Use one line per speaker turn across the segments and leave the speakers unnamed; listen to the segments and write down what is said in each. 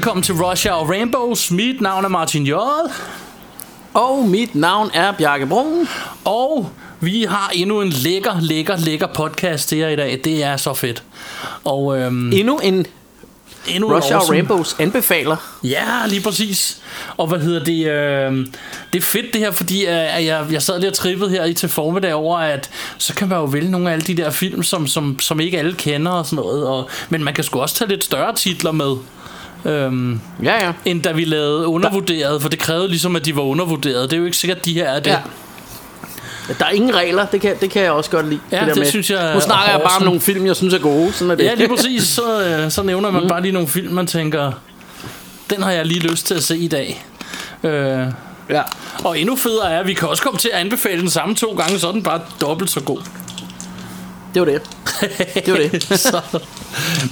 Velkommen til Rush Hour Rainbows. Mit navn er Martin J.
Og mit navn er Bjarke Brun.
Og vi har endnu en lækker, lækker, lækker podcast til jer i dag. Det er så fedt. Og øhm,
Endnu en
endnu
Hour
awesome-
Rainbows anbefaler.
Ja, lige præcis. Og hvad hedder det? Øh, det er fedt det her, fordi øh, jeg, jeg sad lige og trippede her i til formiddag over, at så kan man jo vælge nogle af alle de der film, som, som, som ikke alle kender og sådan noget. Og, men man kan sgu også tage lidt større titler med. Øhm,
Ja, ja.
end da vi lavede undervurderet, for det krævede ligesom, at de var undervurderet. Det er jo ikke sikkert, at de her er det.
ja. Der er ingen regler, det kan, det kan jeg også godt lide.
Ja,
der
det
med.
synes jeg
Nu snakker jeg bare om nogle film, jeg synes er gode. Sådan er det.
Ja, lige præcis. Så, øh, så nævner man mm. bare lige nogle film, man tænker, den har jeg lige lyst til at se i dag. Øh,
ja.
og endnu federe er, at vi kan også komme til at anbefale den samme to gange, så er den bare dobbelt så god.
Det var det. Det var det.
så,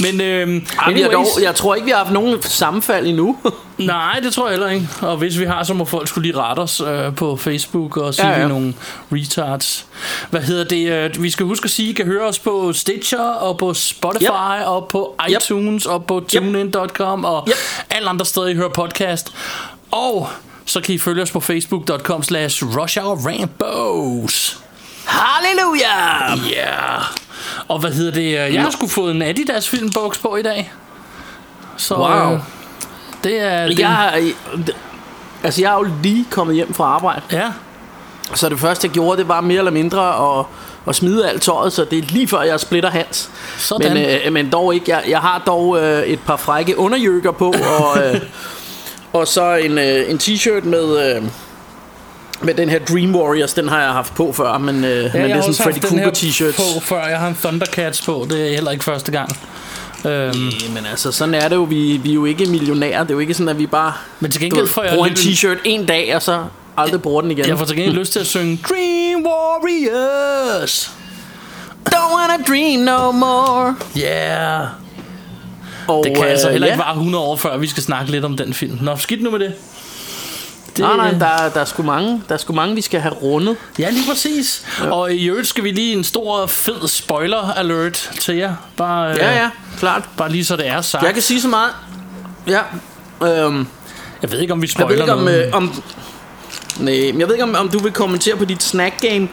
men øh,
Ej, vi har dog, jeg tror ikke, vi har haft nogen sammenfald endnu.
nej, det tror jeg heller ikke. Og hvis vi har, så må folk skulle lige rette os øh, på Facebook og sige,
Ja,
ja, vi nogle retards. Hvad hedder det? Øh, vi skal huske at sige, I kan høre os på Stitcher og på Spotify
Yep.
og på
Yep.
iTunes og på tunein.com og
Yep.
alle andre steder, I hører podcast. Og så kan I følge os på facebook.com slash rushhourrambos.
Halleluja!
Ja. Yeah. Og hvad hedder det? Jeg har sgu fået en Adidas filmboks på i dag. Så
Wow.
øh, det er det.
Jeg, altså, jeg er jo lige kommet hjem fra arbejde.
Ja.
Så det første, jeg gjorde, det var mere eller mindre at, at smide alt tøjet, så det er lige før, jeg splitter hans.
Sådan.
Men, øh, men dog ikke. Jeg, jeg har dog øh, et par frække underjøkker på, og, øh, og så en, øh, en t-shirt med... Øh, med den her Dream Warriors, den har jeg haft på før, men, øh, ja, men det
jeg
er sådan Freddy Krueger t-shirts.
på før. Jeg har en Thundercats på. Det er heller ikke første gang. Øhm,
Men altså, sådan er det jo. Vi, vi er jo ikke millionærer. Det er jo ikke sådan, at vi bare
Men til gengæld får jeg
bruger en t-shirt en dag, og så aldrig bruger den igen.
jeg får til gengæld lyst til at synge Dream Warriors.
Don't wanna dream no more.
Yeah.
Og,
Det kan
øh,
altså heller
ja.
ikke vare 100 år, før vi skal snakke lidt om den film. Nå, skidt nu med det. Det
Nej, nej, der, er- der, er sgu mange, der er sgu mange, vi skal have rundet.
Ja, lige præcis. Ja. Og i øvrigt skal vi lige en stor, fed spoiler alert til jer. Bare, øh,
Ja, ja, klart.
Bare lige så det er sagt.
Jeg kan sige så meget. Ja. Øhm,
jeg ved ikke, om vi
jeg
spoiler
ved ikke, om...
noget.
Øh, om Nej, men jeg ved ikke, om, om du vil kommentere på dit snack game.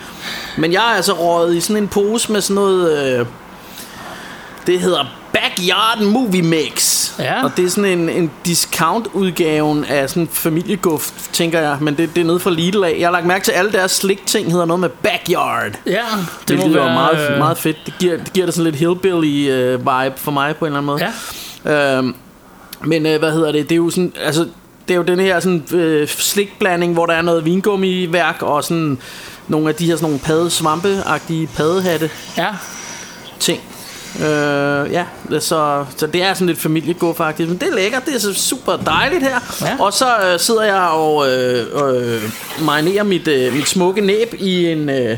Men jeg er altså røget i sådan en pose med sådan noget... Øh, det hedder Backyard Movie Mix.
Ja.
Og det er sådan en, en discount-udgaven af sådan en familieguft, tænker jeg. Men det, det er nede fra Lidl af. Jeg har lagt mærke til, at alle deres slik-ting hedder noget med Backyard.
Ja, det,
Det, lyder
være
meget,
øh,
meget fedt. Det giver, det giver det sådan lidt hillbilly-vibe for mig på en eller anden måde.
Ja.
Øhm, men øh, hvad hedder det? Det er jo sådan, altså, det er jo den her sådan øh, slikblanding, hvor der er noget vingummiværk og sådan nogle af de her sådan nogle padde svampeagtige paddehatte
Ja,
ting. Øh, ja, så, så det er sådan lidt familiego faktisk, men det er lækkert, det er så super dejligt her.
Ja.
Og så øh, sidder jeg og øh, øh, marinerer mit, øh, mit smukke næb i en øh,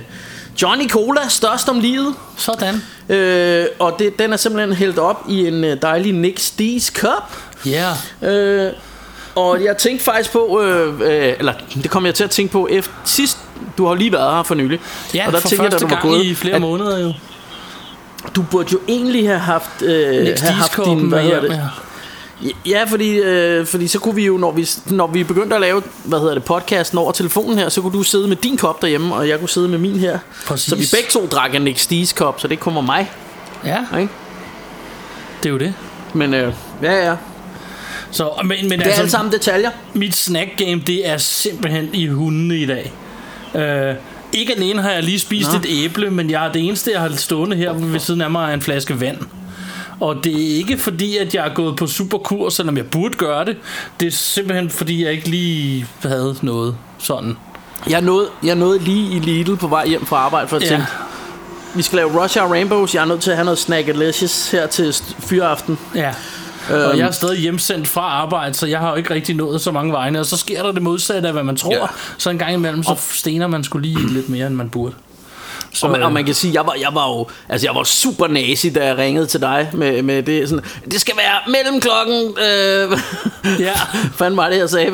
Johnny Cola, størst om livet.
sådan.
Øh, og det, den er simpelthen hældt op i en øh, dejlig Nick Stees cup.
Ja,
Øh, og jeg tænkte faktisk på, øh, øh, eller det kom jeg til at tænke på efter sidst, du har lige været her for nylig.
ja
og der
for
tænkte jeg,
første
da du var
gang
gået,
i flere
at
måneder jo.
Du burde jo egentlig have haft, øh, have haft din, hvad hedder det?
ja.
Fordi, øh, fordi så kunne vi jo, når vi, når vi begyndte at lave, hvad hedder det, podcasten over telefonen her, så kunne du sidde med din kop derhjemme, og jeg kunne sidde med min her.
Præcis.
Så vi begge to drak en Nick Stees kop, så det kommer mig,
Ja,
ikke?
det er jo det.
Men øh, ja, ja.
Så, men, men
Det er
altså,
alle sammen detaljer.
mit snack game, det er simpelthen i hundene i dag. Øh, ikke alene har jeg lige spist
Nå.
et æble, men jeg, det eneste, jeg har stående her ved siden af mig, er en flaske vand. Og det er ikke fordi, at jeg er gået på superkur, selvom jeg burde gøre det. Det er simpelthen fordi, jeg ikke lige havde noget sådan.
Jeg nåede, jeg nåede lige i Lidl på vej hjem fra arbejde, for at
Ja.
tænke, vi skal lave Rush Hour Rainbows. Jeg er nødt til at have noget Snackalicious her til fyraften.
Ja. Og jeg er stadig hjemsendt fra arbejde, så jeg har jo ikke rigtig nået så mange vegne. Og så sker der det modsatte af, hvad man tror.
Ja.
Så en gang imellem, så stener man skulle lige lidt mere, end man burde. Så,
Og man, og man kan sige, jeg var, jeg var jo altså jeg var super nazi, da jeg ringede til dig med, med det. Sådan, det skal være mellem klokken... Øh,
Ja.
fanden var det, jeg sagde?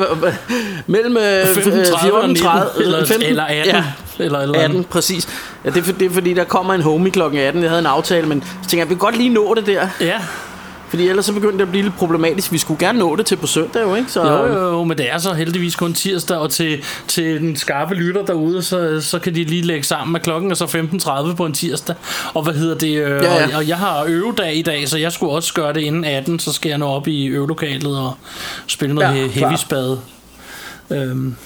Mellem øh,
15.30 og 19,
14.30
eller,
15,
eller 18.
Ja,
Eller, eller
18, præcis. Ja, det, er, for- det er fordi, der kommer en homie klokken 18. Jeg havde en aftale, men så tænker jeg, vi kan godt lige nå det der.
Ja,
Fordi ellers så begyndte det at blive lidt problematisk. Vi skulle gerne nå det til på søndag, jo, ikke? Så,
jo, jo, jo, men det er så heldigvis kun tirsdag, og til, til den skarpe lytter derude, så, så kan de lige lægge sammen med klokken, og så 15.30 på en tirsdag. Og hvad hedder det? Øh,
Ja, ja.
Og, og jeg har øvedag i dag, så jeg skulle også gøre det inden 18, så skal jeg nå op i øvelokalet og spille noget
Ja,
heavy spade. Øhm,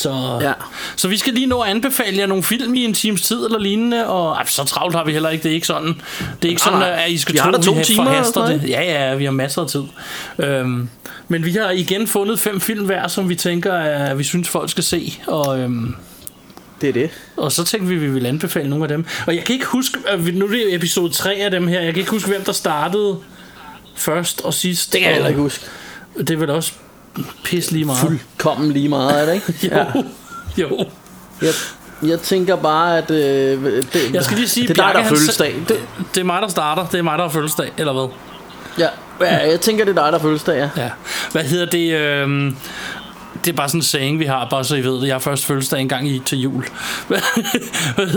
så,
Ja.
så vi skal lige nå at anbefale jer nogle film i en times tid eller lignende, og ej, så travlt har vi heller ikke, det er ikke sådan, det er ikke sådan,
nej.
at I skal
Vi
tro,
to
vi
timer
forhaster det. Ja, ja, vi har masser af tid. Øhm, men vi har igen fundet fem film hver, som vi tænker, at vi synes, folk skal se. Og, øhm,
det er det.
og så tænkte vi, at vi ville anbefale nogle af dem. Og jeg kan ikke huske, vi, nu er det episode 3 af dem her, jeg kan ikke huske, hvem der startede først og sidst.
Det kan jeg heller ikke huske.
Det er vel også pis lige meget.
Fuldkommen lige meget, er det ikke?
Jo, jo.
Jeg, jeg tænker bare, at... Øh, det,
Jeg skal lige sige,
det er dig, der
han
fødselsdag.
Det, det er mig, der starter. Det er mig, der har fødselsdag, eller hvad?
Ja, ja, jeg tænker, det er dig, der har fødselsdag, ja.
Ja. Hvad hedder det? øhm, det er bare sådan en saying, vi har, bare så I ved det. Jeg har først fødselsdag en gang i til jul. Hvad,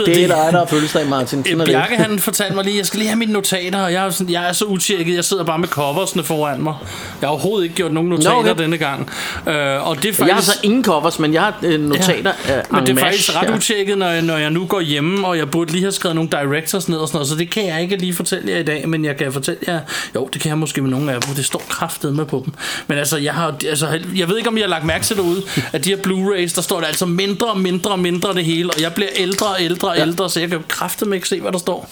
Det er dig, der har fødselsdag, Martin. Sådan det.
Bjarke han fortalte mig lige, jeg skal lige have mine notater, og jeg er, sådan, jeg er så utjekket, jeg sidder bare med coversne foran mig. Jeg har overhovedet ikke gjort nogen notater
Nå, okay.
denne gang. Øh, og det er faktisk...
Jeg har så ingen covers, men jeg har øh, notater ja, af
Men det er faktisk ret
ja.
utjekket, når jeg, når jeg nu går hjemme, og jeg burde lige have skrevet nogle directors ned og sådan noget, så det kan jeg ikke lige fortælle jer i dag, men jeg kan fortælle jer, jo, det kan jeg måske med nogle af dem, det står kraftet med på dem. Men altså, jeg har, altså, jeg ved ikke, om jeg har lagt mærke til derude, at de her Blu-rays, der står der altså mindre og mindre og mindre det hele, og jeg bliver ældre og ældre og
Ja.
ældre, så jeg kan kraftet med ikke se, hvad der står.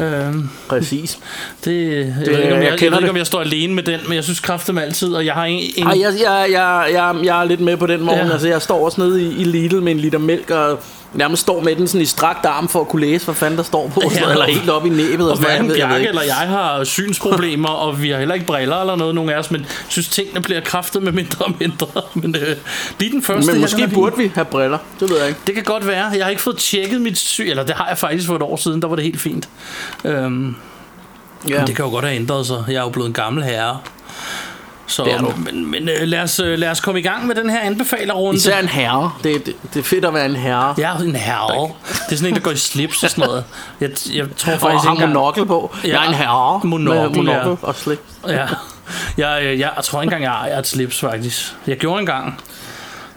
Øhm,
Præcis.
det, jeg, det, ved ikke, om
jeg
jeg, jeg, ved ikke, om jeg står alene med den, men jeg synes kraftet med altid, og jeg har en, en
Ej, jeg, jeg, jeg, jeg, jeg er lidt med på den morgen.
Ja.
Altså, jeg står også nede i, i Lidl med en liter mælk, og nærmest står med den sådan i strakt arm for at kunne læse, hvad fanden der står på.
Ja.
Eller helt op i næbet.
Og
Og hvad, jeg
hverken Bjarke eller jeg har synsproblemer, og vi har heller ikke briller eller noget, nogen af os, men synes tingene bliver kraftet med mindre og mindre. Men øh, lige den første
Men
her,
måske
er fin.
burde vi have briller. Det ved jeg ikke.
Det kan godt være. Jeg har ikke fået tjekket mit syn, eller det har jeg faktisk for et år siden, der var det helt fint. Øhm,
Ja.
men det kan jo godt have ændret sig. Jeg er jo blevet en gammel herre. Så,
Det er du.
men, men øh, lad, os, øh, lad os komme i gang med den her anbefalerrunde.
Især en herre. Det, det, det er fedt at være en herre.
Er en herre. Det er sådan en, der går i slips og sådan noget. Jeg, jeg tror
Og
faktisk
har
ikke engang...
monokkel på.
Ja.
Jeg er en herre.
Monokkel,
med monokkel
ja.
og slip.
Ja. Jeg, jeg, jeg, jeg tror ikke engang, jeg ejer et slips, faktisk. Jeg gjorde engang.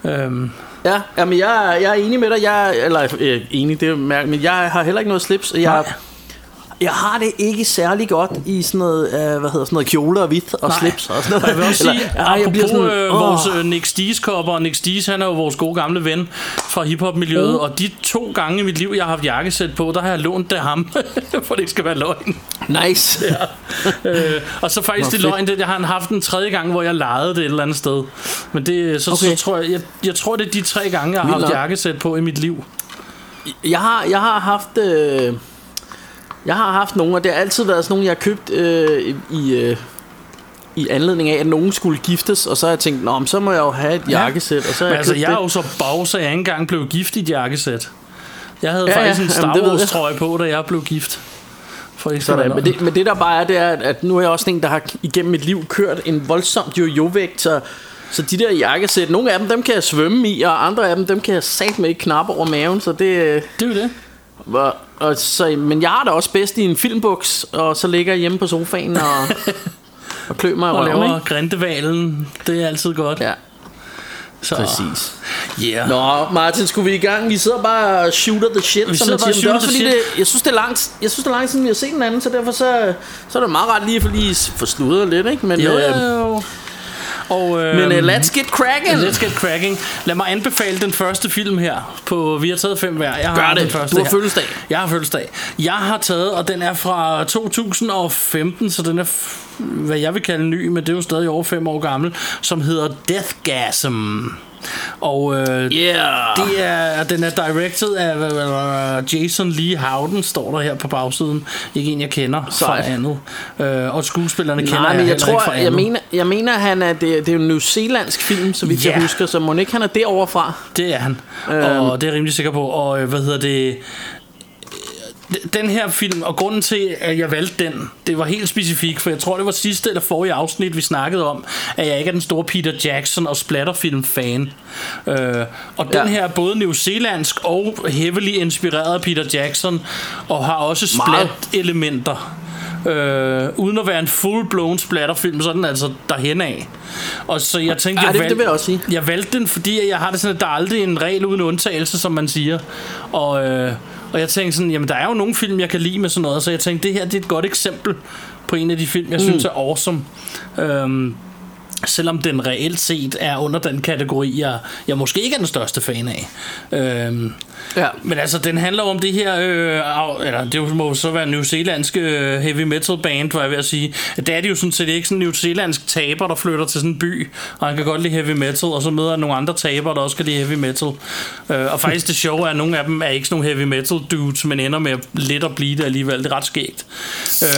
Øhm,
Ja, jamen jeg, er- jeg er enig med dig. Jeg, er- eller øh, enig, det er mærkeligt, men jeg har heller ikke noget slips. Jeg,
Nej.
Jeg har det ikke særlig godt i sådan noget, øh, hvad hedder sådan noget kjole og hvidt og
Nej.
slips og sådan noget.
Og jeg vil også sige,
Eller,
apropos
jeg bliver sådan,
øh, vores øh, Nick Stees kopper, og Nick Stees, han er jo vores gode gamle ven fra hiphop-miljøet,
Mm.
og de to gange i mit liv, jeg har haft jakkesæt på, der har jeg lånt det ham, for det ikke skal være løgn.
Nice. Ja.
øh, og så faktisk
Nå,
det løgn, det jeg har haft en tredje gang, hvor jeg lejede det et eller andet sted. Men det, så, okay. Så tror jeg, jeg, jeg tror, det er de tre gange, jeg har haft jakkesæt på i mit liv.
Jeg har, jeg har haft... Øh, jeg har haft nogle, og det har altid været sådan nogle, jeg har købt øh, i... Øh, i anledning af, at nogen skulle giftes, og så har jeg tænkt, Nå, så må jeg jo have et
Ja.
jakkesæt, og så har jeg
altså, jeg er jo så bag, så jeg ikke engang blev gift i et jakkesæt. Jeg havde
Ja,
faktisk
ja,
en Star. Wars trøje på, da jeg blev gift. For ikke
Sådan, men, det, men det der bare er, det er, at- at nu er jeg også en, der har igennem mit liv kørt en voldsom jojo-vægt, så, så de der jakkesæt, nogle af dem, dem kan jeg svømme i, og andre af dem, dem kan jeg sat med ikke knap over maven, så det... øh,
Det er jo det.
Og, og så, men jeg har det også bedst i en filmbuks, og så ligger jeg hjemme på sofaen og, og klør mig i
Og
røven,
laver
ikke?
grindevalen. Det er altid godt.
Ja,
så,
præcis.
Yeah.
Nå, Martin, skulle vi i gang? Vi sidder bare og shooter the shit,
Vi
som
sidder
man
bare
siger.
og
det er også fordi, det, jeg synes, det er langt, jeg synes, det er langt siden, vi har set den anden, så derfor så, så er det meget ret lige for lige få sludret lidt, ikke? Men,
Jo,
øh,
jo, jo. Og, øh,
men uh, let's get cracking!
Let's get cracking. Lad mig anbefale den første film her. På, vi har taget fem hver. Jeg har
Gør
den
det.
første
Du har fødselsdag.
Jeg har fødselsdag. Jeg har taget, og den er fra 2015, så den er, hvad jeg vil kalde ny, men det er jo stadig over fem år gammel, som hedder Deathgasm. Og øh,
Yeah.
det er, den er directed af uh, Jason Lee Howden, står der her på bagsiden. Ikke en, jeg kender
Sejt.
fra andet. Øh, og skuespillerne kender
Nej,
jeg
men jeg
ikke
tror,
fra andet.
jeg mener, jeg mener han er, det, det er jo en new zealandsk film, så vidt
Ja.
jeg husker, så må ikke han er derovre fra.
Det er han.
Øhm.
Og det er jeg rimelig sikker på. Og øh, hvad hedder det... Den her film, og grunden til, at jeg valgte den, det var helt specifikt, for jeg tror, det var sidste eller forrige afsnit, vi snakkede om, at jeg ikke er den store Peter Jackson og splatterfilm-fan. Øh, og den
Ja.
her er både newzealandsk og heavily inspireret af Peter Jackson, og har også splat-elementer. Øh, uden at være en full-blown splatterfilm, så er den altså derhen af. Og så jeg tænkte,
Ja,
jeg
det-
valg-
det vil jeg også sige.
jeg valgte den, fordi jeg har det sådan, at der er aldrig en regel uden undtagelse, som man siger. Og, øh, og jeg tænkte sådan, jamen der er jo nogle film, jeg kan lide med sådan noget, så jeg tænkte, det her det er et godt eksempel på en af de film, jeg mm. synes er awesome. Øhm, selvom den reelt set er under den kategori, jeg, jeg måske ikke er den største fan af. Øhm,
Ja.
men altså, den handler om det her, øh, eller det må så være New Zealandske øh, heavy metal band, var jeg ved at sige. Det er det jo sådan set ikke sådan en New Zealandsk taber, der flytter til sådan en by, og han kan godt lide heavy metal, og så møder han nogle andre taber, der også kan lide heavy metal. Øh, og faktisk det sjove er, at nogle af dem er ikke sådan nogle heavy metal dudes, men ender med at lidt at blive det alligevel. Det er ret skægt.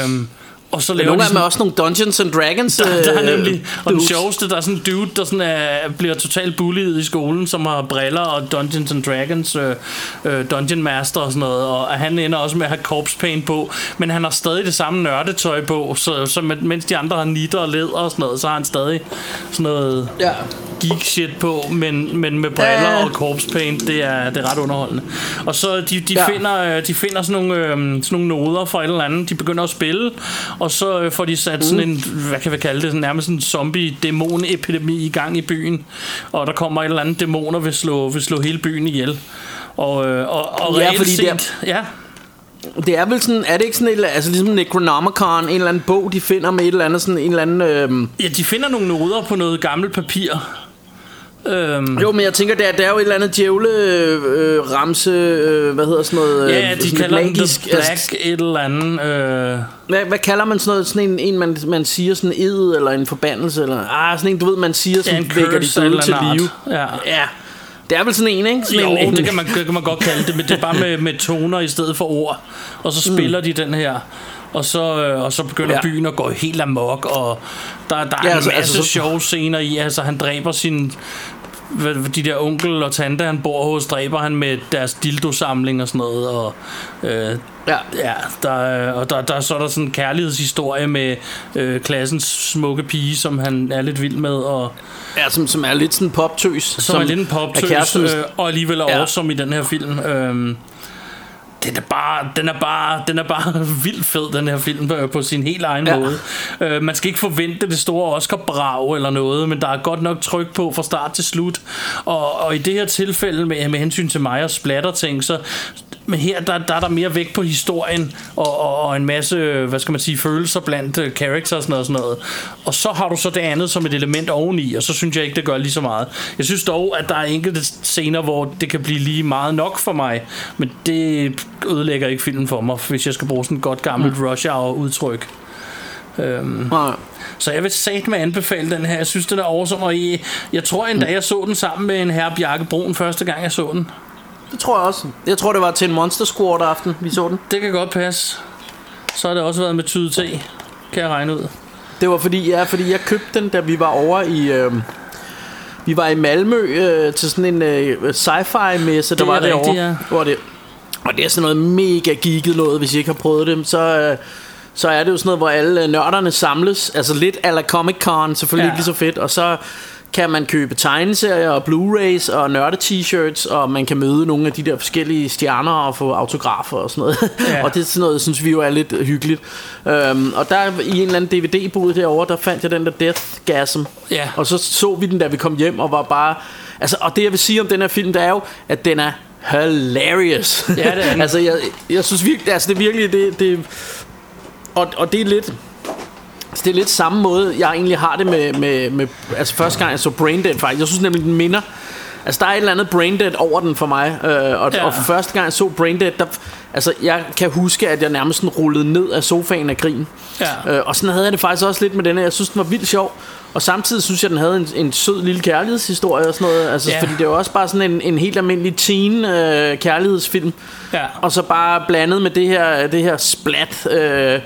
Øhm, og så laver
Nogle
de
af dem er
sådan-
også nogle Dungeons and Dragons.
der, der er
øh,
nemlig, og den sjoveste, der er sådan en dude, der sådan er, bliver totalt bullied i skolen, som har briller og Dungeons and Dragons, øh, øh, Dungeon Master og sådan noget, og han ender også med at have corpse paint på, men han har stadig det samme nørdetøj på, så, så mens de andre har nitter og læder og sådan noget, så har han stadig sådan noget
Ja.
geek shit på, men, men med briller
Ja.
og corpse paint, det er, det er ret underholdende. Og så de, de,
Ja.
finder, øh, de finder sådan nogle, øh, sådan nogle noder fra et eller andet, de begynder at spille, og så øh, får de sat sådan en, hvad kan vi kalde det, sådan nærmest en zombie-dæmon-epidemi i gang i byen, og der kommer et eller andet dæmoner vil slå, vil slå hele byen ihjel. Og, øh, og, og
Ja, fordi det er-
set, ja,
Det er vel sådan, er det ikke sådan et, altså ligesom Necronomicon, en eller anden bog, de finder med et eller andet sådan en eller anden... Øhm,
ja, de finder nogle noder på noget gammelt papir. Øhm,
jo, men jeg tænker, der, der er jo et eller andet djævle øh, ramse, øh, hvad hedder sådan noget?
ja,
øh,
de
sådan
kalder den
magisk,
The Black
altså,
et eller andet. Øh,
hvad, hvad kalder man sådan noget? Sådan en, en man, man siger sådan en ed, eller en forbandelse, eller... Ah, sådan en, du ved, man siger, som
Ja, en
vækker de døde til live.
Ja.
Ja. Det er vel sådan en, ikke? Sådan
Jo,
en, en,
det kan man, det kan man godt kalde det, men det er bare med, med toner i stedet for ord. Og så spiller mm. de den her, og så, øh, og så begynder ja. Byen at gå helt amok, og der, der er
Ja, altså-
en masse
altså så-
sjove scener i. Altså, han dræber sin de der onkel og tante, han bor hos, dræber han med deres dildo-samling og sådan noget, og øh,
Ja.
Ja, der, er- og der, der, så er der sådan en kærlighedshistorie med øh, klassens smukke pige, som han er lidt vild med, og
Ja, som, som er lidt sådan en poptøs.
som, som er lidt en poptøs, øh, og alligevel er
Ja.
awesome i den her film. Øhm, den er bare, den er bare, den er bare vildt fed, den her film, på, på sin helt egen
ja.
måde. Øh, man skal ikke forvente det store Oscar-brag eller noget, men der er godt nok tryk på fra start til slut. Og, og i det her tilfælde, med, med hensyn til mig og splatter ting, så men her der, der er der mere vægt på historien og, og, og en masse, hvad skal man sige, følelser blandt uh, characters og sådan noget, og sådan noget. Og så har du så det andet som et element oveni, og så synes jeg ikke, det gør lige så meget. Jeg synes dog, at der er enkelte scener, hvor det kan blive lige meget nok for mig, men det ødelægger ikke filmen for mig, hvis jeg skal bruge sådan et godt gammelt mm. rush hour udtryk. Øhm,
Nej.
så jeg vil sat med anbefale den her. Jeg synes, den er awesome, og I, jeg tror endda, jeg så den sammen med en herre Bjarke Brun første gang, jeg så den.
Det tror jeg også. Jeg tror, det var til en Monster Squad aften, vi så den.
Det kan godt passe. Så har det også været med tyde T, kan jeg regne ud.
Det var fordi, ja, fordi jeg købte den, da vi var over i... Øh, vi var i Malmø øh, til sådan en øh, sci-fi messe, der
Det er
var
rigtigt,
derovre.
ja.
Hvor det, og det er sådan noget mega geeket noget, hvis I ikke har prøvet det. Så, øh, så er det jo sådan noget, hvor alle øh, nørderne samles. Altså lidt a la Comic Con, selvfølgelig
ja.
ikke lige så fedt. Og så kan man købe tegneserier og Blu-rays og nørde-t-shirts, og man kan møde nogle af de der forskellige stjerner og få autografer og sådan noget.
Ja.
og det er sådan noget, synes vi jo er lidt hyggeligt. Øhm, og der i en eller anden DVD-bod derovre, der fandt jeg den der Deathgasm.
Ja.
Og så så vi den, da vi kom hjem, og var bare... Altså, og det jeg vil sige om den her film, det er jo, at den er hilarious.
Ja, det er den.
altså, jeg, jeg synes virkelig, altså det er virkelig, det, det og, og det er lidt, altså, det er lidt samme måde, jeg egentlig har det med, med, med altså første gang jeg så Braindead faktisk. Jeg synes nemlig, den minder Altså der er et eller andet braindead over den for mig øh, og,
Ja.
og for første gang jeg så braindead der, Altså jeg kan huske at jeg nærmest sådan rullede ned af sofaen af grin
Ja.
øh, Og sådan havde jeg det faktisk også lidt med den her Jeg synes den var vildt sjov Og samtidig synes jeg den havde en, en sød lille kærlighedshistorie og sådan noget Altså
Ja.
fordi det er jo også bare sådan en, en helt almindelig teen øh, kærlighedsfilm
Ja.
Og så bare blandet med det her, det her splat øh,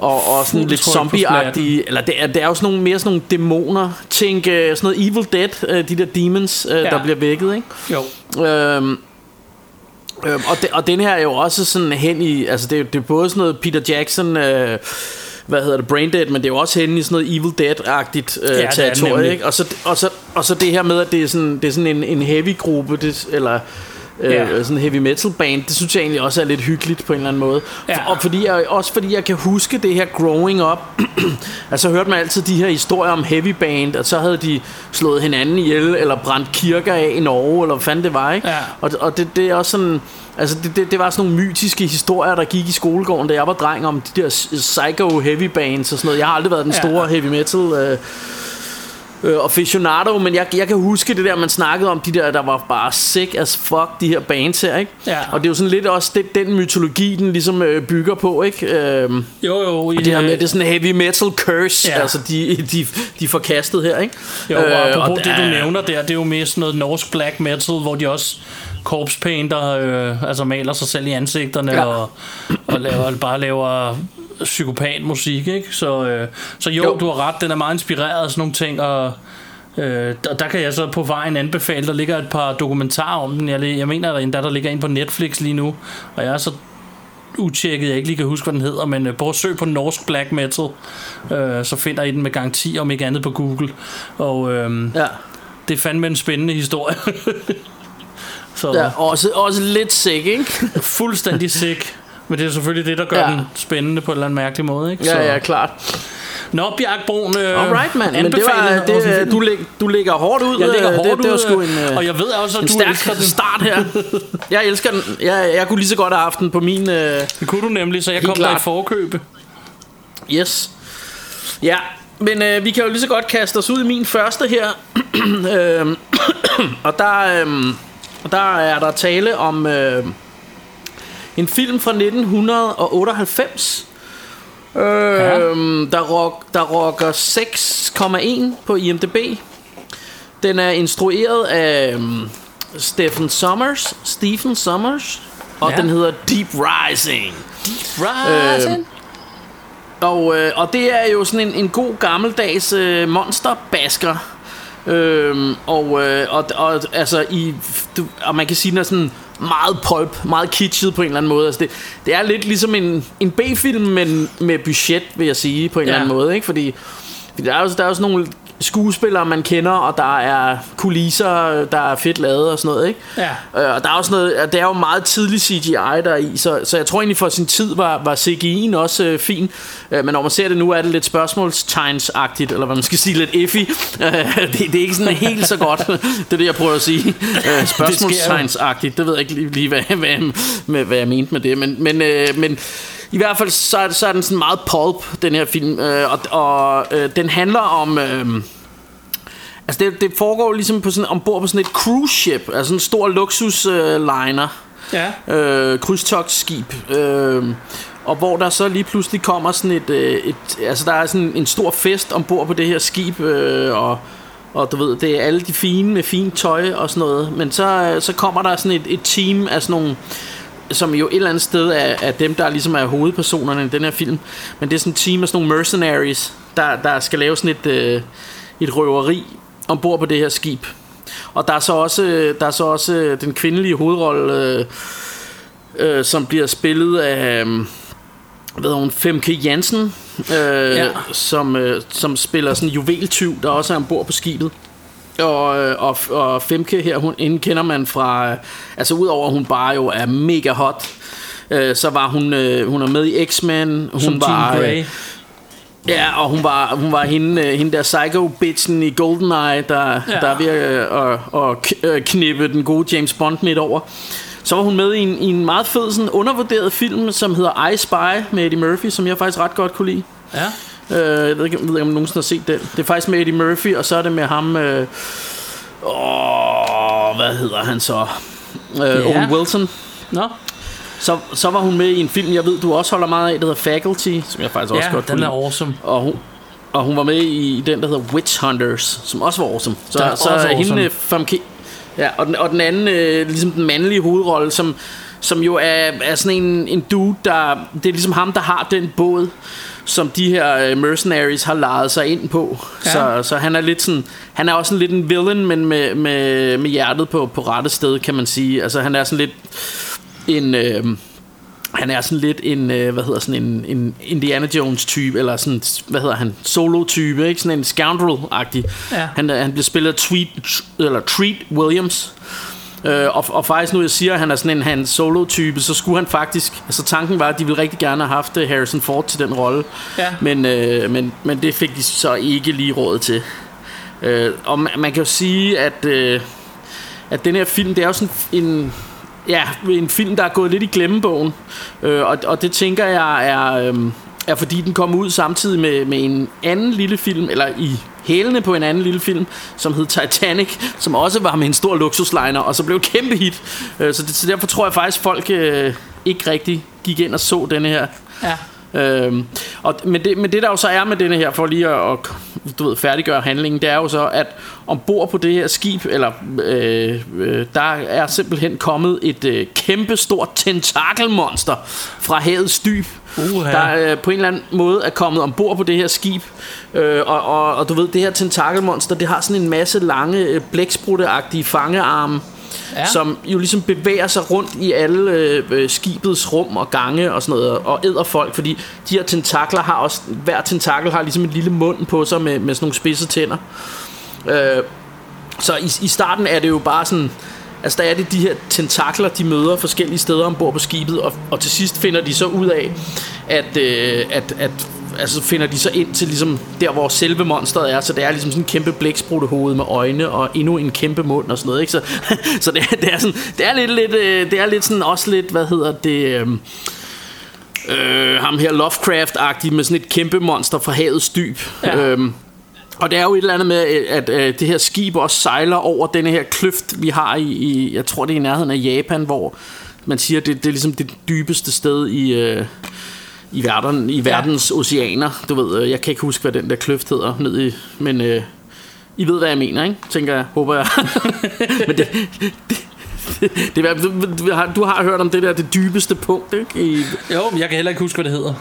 og, og sådan lidt zombie-agtige Eller det er, det er jo sådan nogle, mere sådan nogle dæmoner Tænk øh, sådan noget Evil Dead øh, De der demons øh,
Ja.
der bliver vækket ikke?
Jo.
Øhm, øhm, og, de, og den her er jo også sådan hen i Altså det er, det er både sådan noget Peter Jackson øh, Hvad hedder det Braindead Men det er jo også hen i sådan noget Evil Dead-agtigt øh,
det
territorie ikke? Og, så, og, så, og så det her med At det er sådan, det er sådan en, en heavy gruppe det, Eller øh,
Ja.
sådan heavy metal band Det synes jeg egentlig også er lidt hyggeligt På en eller anden måde
Ja.
Og fordi jeg, også fordi jeg kan huske det her growing up Altså hørte man altid de her historier om heavy band At så havde de slået hinanden ihjel Eller brændt kirker af i Norge Eller hvad fanden det var ikke
Ja.
Og, og det, det er også sådan Altså det, det, det var sådan nogle mytiske historier Der gik i skolegården Da jeg var dreng om de der psycho heavy bands Og sådan noget Jeg har aldrig været den store heavy metal øh, øh, aficionado Men jeg, jeg kan huske det der Man snakkede om de der Der var bare sick as fuck De her bands her ikke
Ja.
Og det er jo sådan lidt også det, Den mytologi den ligesom øh, bygger på ikke Øhm,
Jo, jo. I,
det her med, det er sådan heavy metal curse,
Ja.
altså de, de, de er forkastet her, ikke?
Jo, og
Øh,
apropos
og
det, du nævner der, det er jo mere sådan noget norsk black metal, hvor de også corpse painter, øh, altså maler sig selv i ansigterne. Ja. og, og laver, bare laver psykopatmusik, ikke? Så, øh, så jo, jo, du har ret, den er meget inspireret af sådan nogle ting, og øh, der, der kan jeg så på vejen anbefale, der ligger et par dokumentarer om den, jeg, jeg mener, der er en der, der ligger ind på Netflix lige nu, og jeg er så utjekket, jeg ikke lige kan huske, hvad den hedder, men øh, prøv at søg på norsk black metal, øh, så finder I den med garanti, om ikke andet på Google, og øh,
Ja,
det er fandme en spændende historie. så
ja. også, også lidt sick, ikke?
fuldstændig sick. Men det er selvfølgelig det, der gør ja. Den spændende på en eller anden mærkelig måde. Ikke?
Ja, ja, klart.
Nå, Bjark Brun, øh,
Alright, mand. Men det var, det, du, lig, du ligger hårdt ud.
jeg ligger
øh,
hårdt
det, det var
ud,
sgu
øh,
en, øh,
og jeg ved også, at du
stærk
elsker den.
start her. Jeg elsker den. Jeg, jeg kunne lige så godt have haft den på min... Øh,
Det kunne du nemlig, så jeg kom der i
klart.
forkøbe.
Yes. Ja, men øh, vi kan jo lige så godt kaste os ud i min første her. øhm, og der, og der er der tale om øh, en film fra 1998. Øhm, der, rock, der rocker 6,1 på IMDb. Den er instrueret af øhm, Stephen Sommers, Stephen Sommers, og
Ja.
den hedder Deep Rising.
Rising.
Øhm, Og, øh, og det er jo sådan en, en god gammeldags øh, monsterbasker. Øhm, og, øh, og, og altså i, du, og man kan sige er sådan meget pulp, meget kitschet på en eller anden måde. Altså det, det er lidt ligesom en, en B-film, men med budget, vil jeg sige, på en
Ja.
eller anden måde. Ikke? Fordi, fordi der, er jo, der er sådan nogle skuespillere, man kender, og der er kulisser, der er fedt lavet og sådan noget. Ikke?
Ja.
Øh, og der er også noget, det er jo meget tidlig CGI der er i, så, så jeg tror egentlig for sin tid var, var CGI'en også øh, fin. Øh, men når man ser det nu, er det lidt spørgsmålstegnsagtigt, eller hvad man skal sige, lidt effig. Øh, det, det er ikke sådan helt så godt, det er det, jeg prøver at sige. Øh, spørgsmålstegnsagtigt, det ved jeg ikke lige, lige hvad, hvad, hvad, hvad jeg mente med det. Men, men, øh, men i hvert fald, så er, så er den sådan meget pulp, den her film. Øh, og og øh, den handler om... Øh, Altså det, det foregår ligesom på sådan, ombord på sådan et cruise ship, altså en stor luksus øh,
Ja.
øh, krydstogsskib, øh, og hvor der så lige pludselig kommer sådan et, øh, et altså der er sådan en stor fest ombord på det her skib, øh, og, og du ved, det er alle de fine med fint tøj og sådan noget, men så, øh, så kommer der sådan et, et team af sådan nogle som jo et eller andet sted er, er dem, der ligesom er hovedpersonerne i den her film. Men det er sådan et team af sådan nogle mercenaries, der, der skal lave sådan et, øh, et røveri ombord på det her skib. Og der er så også, der er så også øh, den kvindelige hovedrolle, øh, øh, som bliver spillet af... Øh, hvad hun, Femke Jansen, øh,
ja.
som, øh, som spiller sådan en juveltyv, der også er ombord på skibet. Og, øh, og, og Femke her, hun, hende kender man fra, øh, altså udover at hun bare jo er mega hot, øh, så var hun, øh, hun er med i X-Men, hun
Som
var,
Jean
øh,
Grey.
Ja, og hun var, hun var hende, hende der psycho-bitchen i GoldenEye, der,
Ja.
der er ved at, at, at knippe den gode James Bond midt over. Så var hun med i en, i en meget fed, sådan undervurderet film, som hedder I Spy med Eddie Murphy, som jeg faktisk ret godt kunne lide.
Ja.
Øh, jeg ved ikke, jeg ved ikke, om nogen har set den. Det er faktisk med Eddie Murphy, og så er det med ham... Øh, åh, hvad hedder han så? Øh, Owen Wilson.
Nå,
Så, så var hun med i en film, jeg ved, du også holder meget af, der hedder Faculty, som jeg faktisk også
ja,
godt
den
kunne
er awesome.
Og hun, og hun var med i den, der hedder Witch Hunters, som også var awesome. Så,
Der er
så
også
hende
awesome.
Famke, ja, og, den, og den anden, øh, ligesom den mandlige hovedrolle, som, som jo er, er sådan en, en dude, der... Det er ligesom ham, der har den båd, som de her øh, mercenaries har lejet sig ind på.
Ja.
Så, så han er lidt sådan... Han er også sådan lidt en villain, men med, med, med hjertet på, på rette sted, kan man sige. Altså, han er sådan lidt en... Øh, han er sådan lidt en, øh, hvad hedder sådan en, en Indiana Jones type, eller sådan, hvad hedder han, solo type, ikke? Sådan en scoundrel-agtig.
Ja.
Han, er- han bliver spillet af Tweet, eller Treat Williams. Øh, og, og faktisk nu jeg siger, at han er sådan en han solo type, så skulle han faktisk, altså tanken var, at de ville rigtig gerne have haft øh, Harrison Ford til den rolle.
Ja.
Men, øh, men, men det fik de så ikke lige råd til. Øh, og man, man kan jo sige, at, øh, at den her film, det er jo sådan en, ja, en film, der er gået lidt i glemmebogen. Øh, og, og det tænker jeg er, øh, er fordi den kom ud samtidig med, med en anden lille film, eller i hælene på en anden lille film, som hed Titanic, som også var med en stor luksusliner, og så blev et kæmpe hit. Øh, så, det, så derfor tror jeg faktisk, folk øh, ikke rigtig gik ind og så denne her.
Ja.
Øhm, og, men, det, men det der jo så er med denne her For lige at, at du ved, færdiggøre handlingen Det er jo så at ombord på det her skib Eller øh, øh, Der er simpelthen kommet et øh, Kæmpe stort tentakelmonster Fra havets dyb
Uha.
Der øh, på en eller anden måde er kommet ombord på det her skib øh, og, og, og du ved Det her tentakelmonster Det har sådan en masse lange øh, blæksprutteagtige fangearme
ja.
som jo ligesom bevæger sig rundt i alle øh, øh, skibets rum og gange og sådan noget, og æder folk, fordi de her tentakler har også, hver tentakel har ligesom en lille mund på sig med, med sådan nogle spidse tænder. Øh, så i, i starten er det jo bare sådan, altså der er det de her tentakler, de møder forskellige steder ombord på skibet, og, og til sidst finder de så ud af, at, øh, at, at altså finder de så ind til ligesom der, hvor selve monsteret er, så det er ligesom sådan en kæmpe blæksprutte med øjne og endnu en kæmpe mund og sådan noget, ikke? Så, så det, er- det er sådan, det er lidt, lidt, øh, det er lidt sådan også lidt, hvad hedder det, øh, øh, ham her Lovecraft-agtig med sådan et kæmpe monster fra havets dyb.
Ja.
Øhm, og det er jo et eller andet med, at, at det her skib også sejler over denne her kløft, vi har i, i jeg tror det er i nærheden af Japan, hvor man siger, det, det er ligesom det dybeste sted i, øh, i, verden, i verdens oceaner. Du ved, øh, jeg kan ikke huske, hvad den der kløft hedder, ned i, men øh, I ved, hvad jeg mener, ikke? Tænker jeg, håber jeg. men det, det, det, det, du, har, du har hørt om det der, det dybeste punkt, ikke? I,
Jo, men jeg kan heller ikke huske, hvad det hedder.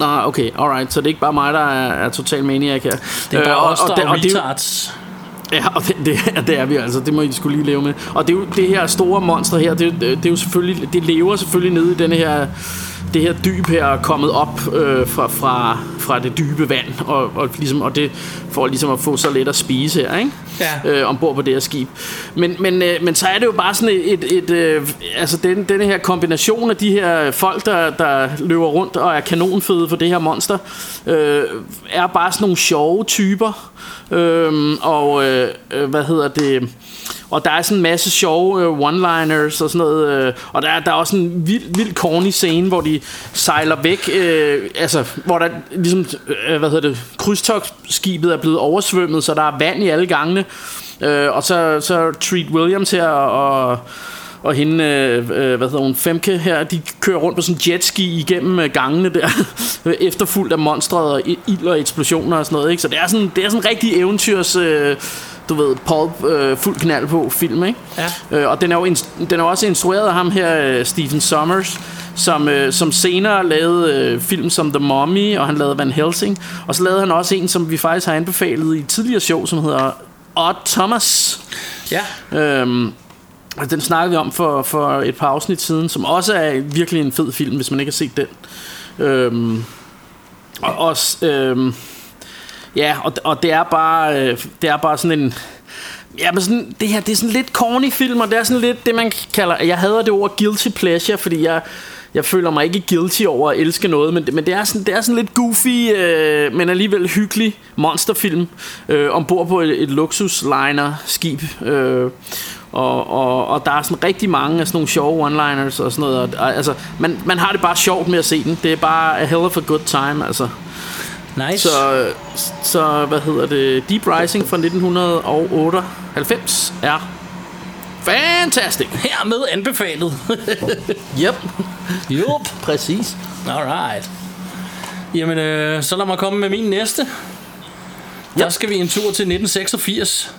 Nå, okay, alright. Så det er ikke bare mig, der er, er total maniac her.
Det er bare
Øh,
os, der
det-
er
og det,
retards.
Ja, og det, det, er- det er vi altså. Det må I skulle lige leve med. Og det, er det her store monster her, det, det, det er jo selvfølgelig, det lever selvfølgelig nede i denne her, det her dyb her er kommet op øh, fra, fra, fra det dybe vand, og, og, ligesom, og det for ligesom at få så let at spise her, ikke?
Ja.
Øh, ombord på det her skib. Men, men, øh, men så er det jo bare sådan et, et, et øh, altså den, denne her kombination af de her folk, der, der løber rundt og er kanonføde for det her monster, øh, er bare sådan nogle sjove typer. Øhm, og øh, øh, hvad hedder det og der er sådan en masse sjove øh, one-liners og sådan noget øh, og der er, der er også en vild, vild corny scene hvor de sejler væk øh, altså hvor der ligesom øh, hvad hedder det krydstogsskibet er blevet oversvømmet så der er vand i alle gangene øh, og så, så Treat Williams her og og hende, øh, øh, hvad hedder hun, Femke her, de kører rundt på sådan en jetski igennem øh, gangene der, efterfulgt af monstre og i- ild og eksplosioner og sådan noget, ikke? Så det er sådan, det er sådan en rigtig eventyrs, øh, du ved, pulp, øh, fuld knald på film, ikke?
Ja.
Øh, og den er jo den er også instrueret af ham her, øh, Stephen Sommers, som, øh, som senere lavede øh, film som The Mummy, og han lavede Van Helsing, og så lavede han også en, som vi faktisk har anbefalet i et tidligere show, som hedder Odd Thomas.
Ja.
Øhm, og den snakkede vi om for, for et par afsnit siden, som også er virkelig en fed film, hvis man ikke har set den. Øhm, og også, øhm, ja, og, og det er bare, øh, det er bare sådan en, ja, men sådan, det her, det er sådan lidt corny film, og det er sådan lidt det, man kalder, jeg hader det ord guilty pleasure, fordi jeg, jeg føler mig ikke guilty over at elske noget, men, men det, er sådan, det er sådan lidt goofy, øh, men alligevel hyggelig monsterfilm øh, ombord på et, et luksusliner-skib. Øh, og, og, og der er sådan rigtig mange af sådan nogle sjove one-liners og sådan noget. Og, og, altså, man, man har det bare sjovt med at se den. Det er bare a hell of a good time, altså.
Nice.
Så, så hvad hedder det? Deep Rising fra 1998 er Fantastic.
Hermed anbefalet.
Yep.
Jup.
Præcis.
Alright. Jamen, øh, så lad mig komme med min næste. Der skal vi en tur til 1986.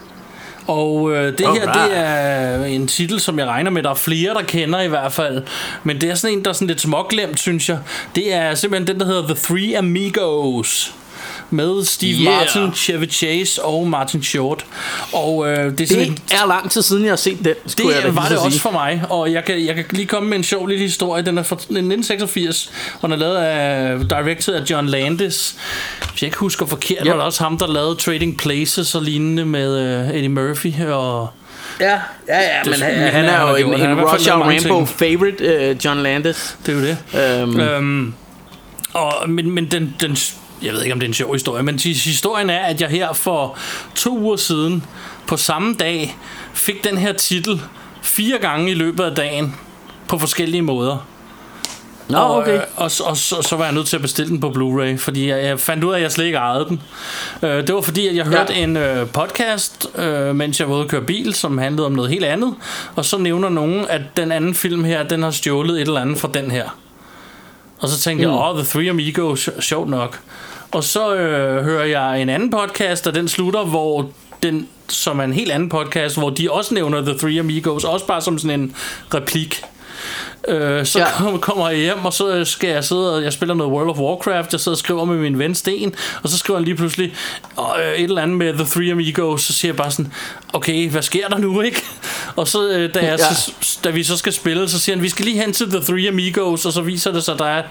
Og øh, det her,
Alright.
det er en titel, som jeg regner med, der er flere, der kender i hvert fald. Men det er sådan en, der er sådan lidt småglemt, synes jeg. Det er simpelthen den, der hedder The Three Amigos. Med Steve
Yeah.
Martin, Chevy Chase og Martin Short. Og øh, det er
Det
sådan
er lang tid siden, jeg har set den, skulle jeg da
det var det
at
også
sige.
for mig, og jeg kan, jeg kan lige komme med en sjov lille historie. Den er fra 1986, og den er lavet af, directed af John Landis. Hvis jeg ikke husker forkert,
Ja.
var det også ham, der lavede Trading Places og lignende med uh, Eddie Murphy. Og
Ja, ja, ja, men han, han
han
er jo en, en
fald
Rush Hour Rambo favorite, uh, John Landis.
det er jo det.
Um,
Øhm, og, men, men den, den, jeg ved ikke, om det er en sjov historie, men his- historien er, at jeg her for to uger siden, på samme dag, fik den her titel fire gange i løbet af dagen, på forskellige måder.
Nå,
og,
okay.
øh, og, og, og så, så var jeg nødt til at bestille den på Blu-ray, fordi jeg, jeg fandt ud af, at jeg slet ikke ejede den. Øh, det var fordi, at jeg hørte en øh, podcast, øh, mens jeg var ude at køre bil, som handlede om noget helt andet. Og så nævner nogen, at den anden film her, den har stjålet et eller andet fra den her. Og så tænkte mm. jeg, åh, The Three Amigos, sjovt nok. Og så øh, hører jeg en anden podcast, og den slutter, hvor den, som er en helt anden podcast, hvor de også nævner The Three Amigos, også bare som sådan en replik. Øh, så
Ja.
kom, kommer jeg hjem, og så skal jeg sidde og jeg spiller noget World of Warcraft. Jeg sidder og skriver med min ven Sten, og så skriver han lige pludselig øh, et eller andet med The Three Amigos. Så siger jeg bare sådan, okay, hvad sker der nu, ikke? Og så, øh, da, jeg,
Ja.
så, da vi så skal spille, så siger han, vi skal lige hen til The Three Amigos, og så viser det sig, at der er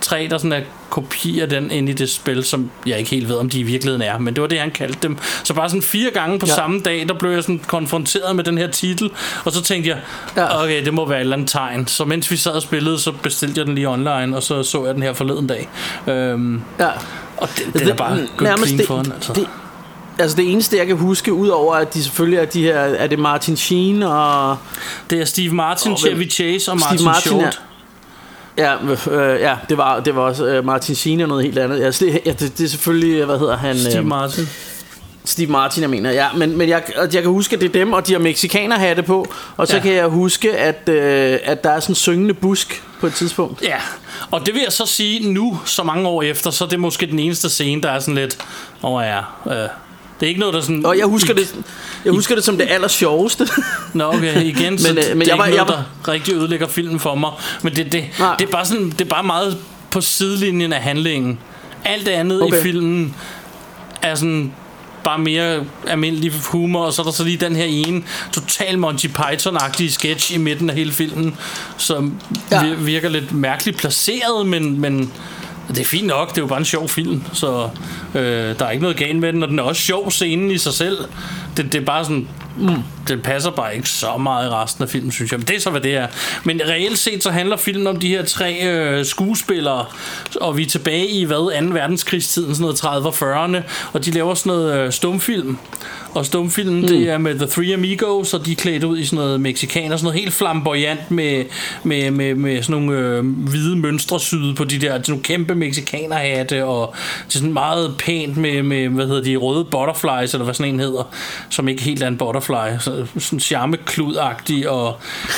tre, der sådan er kopier den ind i det spil, som jeg ikke helt ved, om de i virkeligheden er, men det var det, han kaldte dem. Så bare sådan fire gange på
Ja.
samme dag, der blev jeg sådan konfronteret med den her titel, og så tænkte jeg,
ja.
okay, det må være et eller andet tegn. Så mens vi sad og spillede, så bestilte jeg den lige online, og så så jeg den her forleden dag. Øhm,
Ja.
og det, det er bare good clean
det,
for den, altså.
det, altså det eneste jeg kan huske Udover at de selvfølgelig er de her Er det Martin Sheen og
Det er Steve Martin,
Og
Chevy Chase og
Steve
Martin,
Martin,
Short.
Ja, øh, ja det, var, det var også øh, Martin Sheen og noget helt andet ja, det, ja, det, det er selvfølgelig Hvad hedder han
Steve
øh,
Martin.
Steve Martin jeg mener ja, Men, men jeg, og jeg kan huske at det er dem Og de har mexikaner hatte på Og så
Ja.
kan jeg huske at, øh, at der er sådan en syngende busk På et tidspunkt
Ja, og det vil jeg så sige nu, så mange år efter, så er det måske den eneste scene, der er sådan lidt, åh oh ja, øh, det er ikke noget, der sådan...
Og jeg husker det Jeg husker det som det aller sjoveste
Nå, okay, igen, så
Men, øh,
det,
men
det er
jeg var-
ikke
jeg
noget,
var-
der rigtig ødelægger filmen for mig. Men det, det,
Nej.
det, er bare sådan, det er bare meget på sidelinjen af handlingen. Alt det andet
Okay.
i filmen er sådan bare mere almindelig humor, og så er der så lige den her ene total Monty Python-agtige sketch i midten af hele filmen, som
Ja.
virker lidt mærkeligt placeret, men, men det er fint nok, det er jo bare en sjov film, så øh, der er ikke noget galt med den, og den er også sjov scenen i sig selv. Det, det er bare sådan, mm, den passer bare ikke så meget i resten af filmen, synes jeg. Men det er så, hvad det er. Men reelt set, så handler filmen om de her tre øh, skuespillere, og vi er tilbage i, hvad, 2. verdenskrigstiden, sådan noget 30'erne og 40'erne, og de laver sådan noget øh, stumfilm. Og stumfilmen, mm. det er med The Three Amigos, og de er klædt ud i sådan noget mexikaner, sådan noget helt flamboyant med, med, med, med sådan nogle øh, hvide mønstre syde på de der sådan nogle kæmpe mexikanerhatte, og det er sådan meget pænt med, med, hvad hedder de, røde butterflies, eller hvad sådan en hedder, som ikke helt er en butterfly, så, sådan charmeklud-agtig, og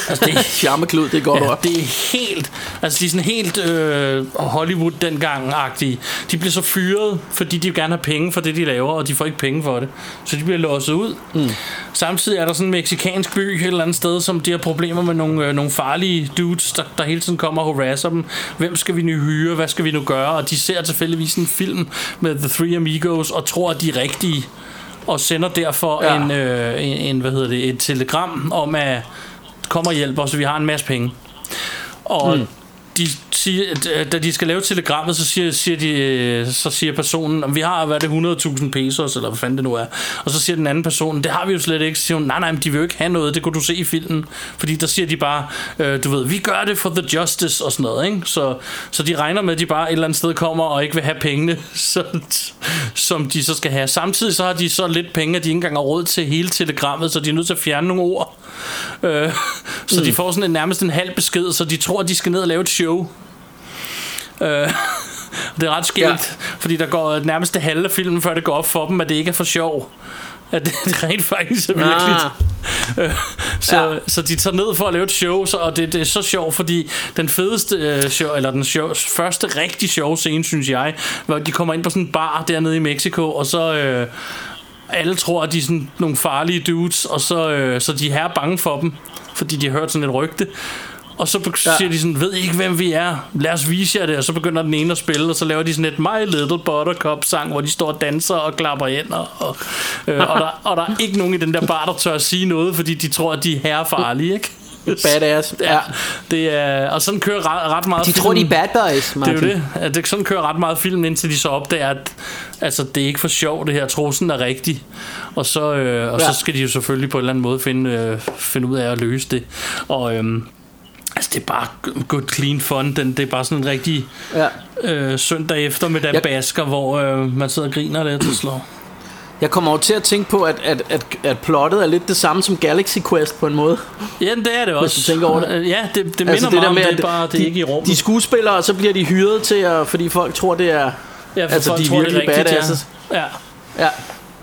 altså det,
Charmeklud, det er godt
Ja,
ord.
det er helt Altså de er sådan helt øh, Hollywood dengang agtige De bliver så fyret Fordi de gerne have penge for det de laver Og de får ikke penge for det. Så de bliver låset ud mm. Samtidig er der sådan en meksikansk by Et eller andet sted Som de har problemer med nogle, øh, nogle farlige dudes der, der hele tiden kommer og harasser dem Hvem skal vi nu hyre Hvad skal vi nu gøre Og de ser tilfældigvis en film Med The Three Amigos Og tror at de er rigtige Og sender derfor
Ja.
ja. en, øh, en, en Hvad hedder det Et telegram om at Kom og hjælp os, vi har en masse penge. Og mm. De siger, at, da de skal lave telegrammet, så siger, siger, de, øh, så siger personen, "Om vi har, hvad er det, 100.000 pesos, eller hvad fanden det nu er. Og så siger den anden person, det har vi jo slet ikke. Så siger hun, nej, nej, men de vil jo ikke have noget, det kunne du se i filmen. Fordi der siger de bare, øh, du ved, vi gør det for the justice og sådan noget, ikke? Så, så de regner med, at de bare et eller andet sted kommer og ikke vil have pengene, så, som de så skal have. Samtidig så har de så lidt penge, at de ikke engang har råd til hele telegrammet, så de er nødt til at fjerne nogle ord. Øh, så mm. de får sådan en, nærmest en halv besked, så de tror, at de skal ned og lave et show. Øh, det er ret skægt,
Ja.
fordi der går nærmest det halve af filmen, før det går op for dem, at det ikke er for sjov. At det, det rent faktisk er virkeligt.
Ah,
Så,
Ja.
så de tager ned for at lave et show, så, og det, det er så sjovt, fordi den fedeste øh, show, eller den show, første rigtig sjove scene, synes jeg, hvor de kommer ind på sådan en bar dernede i Mexico, og så øh, alle tror, at de er sådan nogle farlige dudes, og så, øh, så de er bange for dem, fordi de har hørt sådan et rygte. Og så
Ja.
siger de sådan, ved I ikke, hvem vi er? Lad os vise jer det. Og så begynder den ene at spille, og så laver de sådan et My Little Buttercup sang, hvor de står og danser og klapper hænder. Og, øh, og, der, og der er ikke nogen i den der bar, der tør at sige noget, fordi de tror, at de er herrefarlige, ikke?
badass.
Ja, det er, og sådan kører ret, ret meget
De tror, de er bad boys,
det er
Martin.
jo det. At det sådan kører ret meget film, indtil de så opdager, at altså, det er ikke for sjov, det her. Trosen er rigtig. Og, så, øh, og
Ja.
så skal de jo selvfølgelig på en eller anden måde finde, øh, finde ud af at løse det. Og øhm, altså, det er bare good clean fun. Den, det er bare sådan en rigtig
Ja.
øh, søndag eftermiddag
Jeg-
basker, hvor øh, man sidder og griner lidt og slår.
Jeg kommer over til at tænke på, at, at, at, at plottet er lidt det samme som Galaxy Quest på en måde.
Ja, det er det også.
du tænker over det.
Øh, Ja, det, det minder altså, meget om det, er bare det er
de,
ikke i rummet.
De skuespillere, og så bliver de hyret til at, fordi folk tror, det er...
ja, for
altså,
folk
de er
tror, det
virkelig
rigtigt. Ja. ja.
Ja.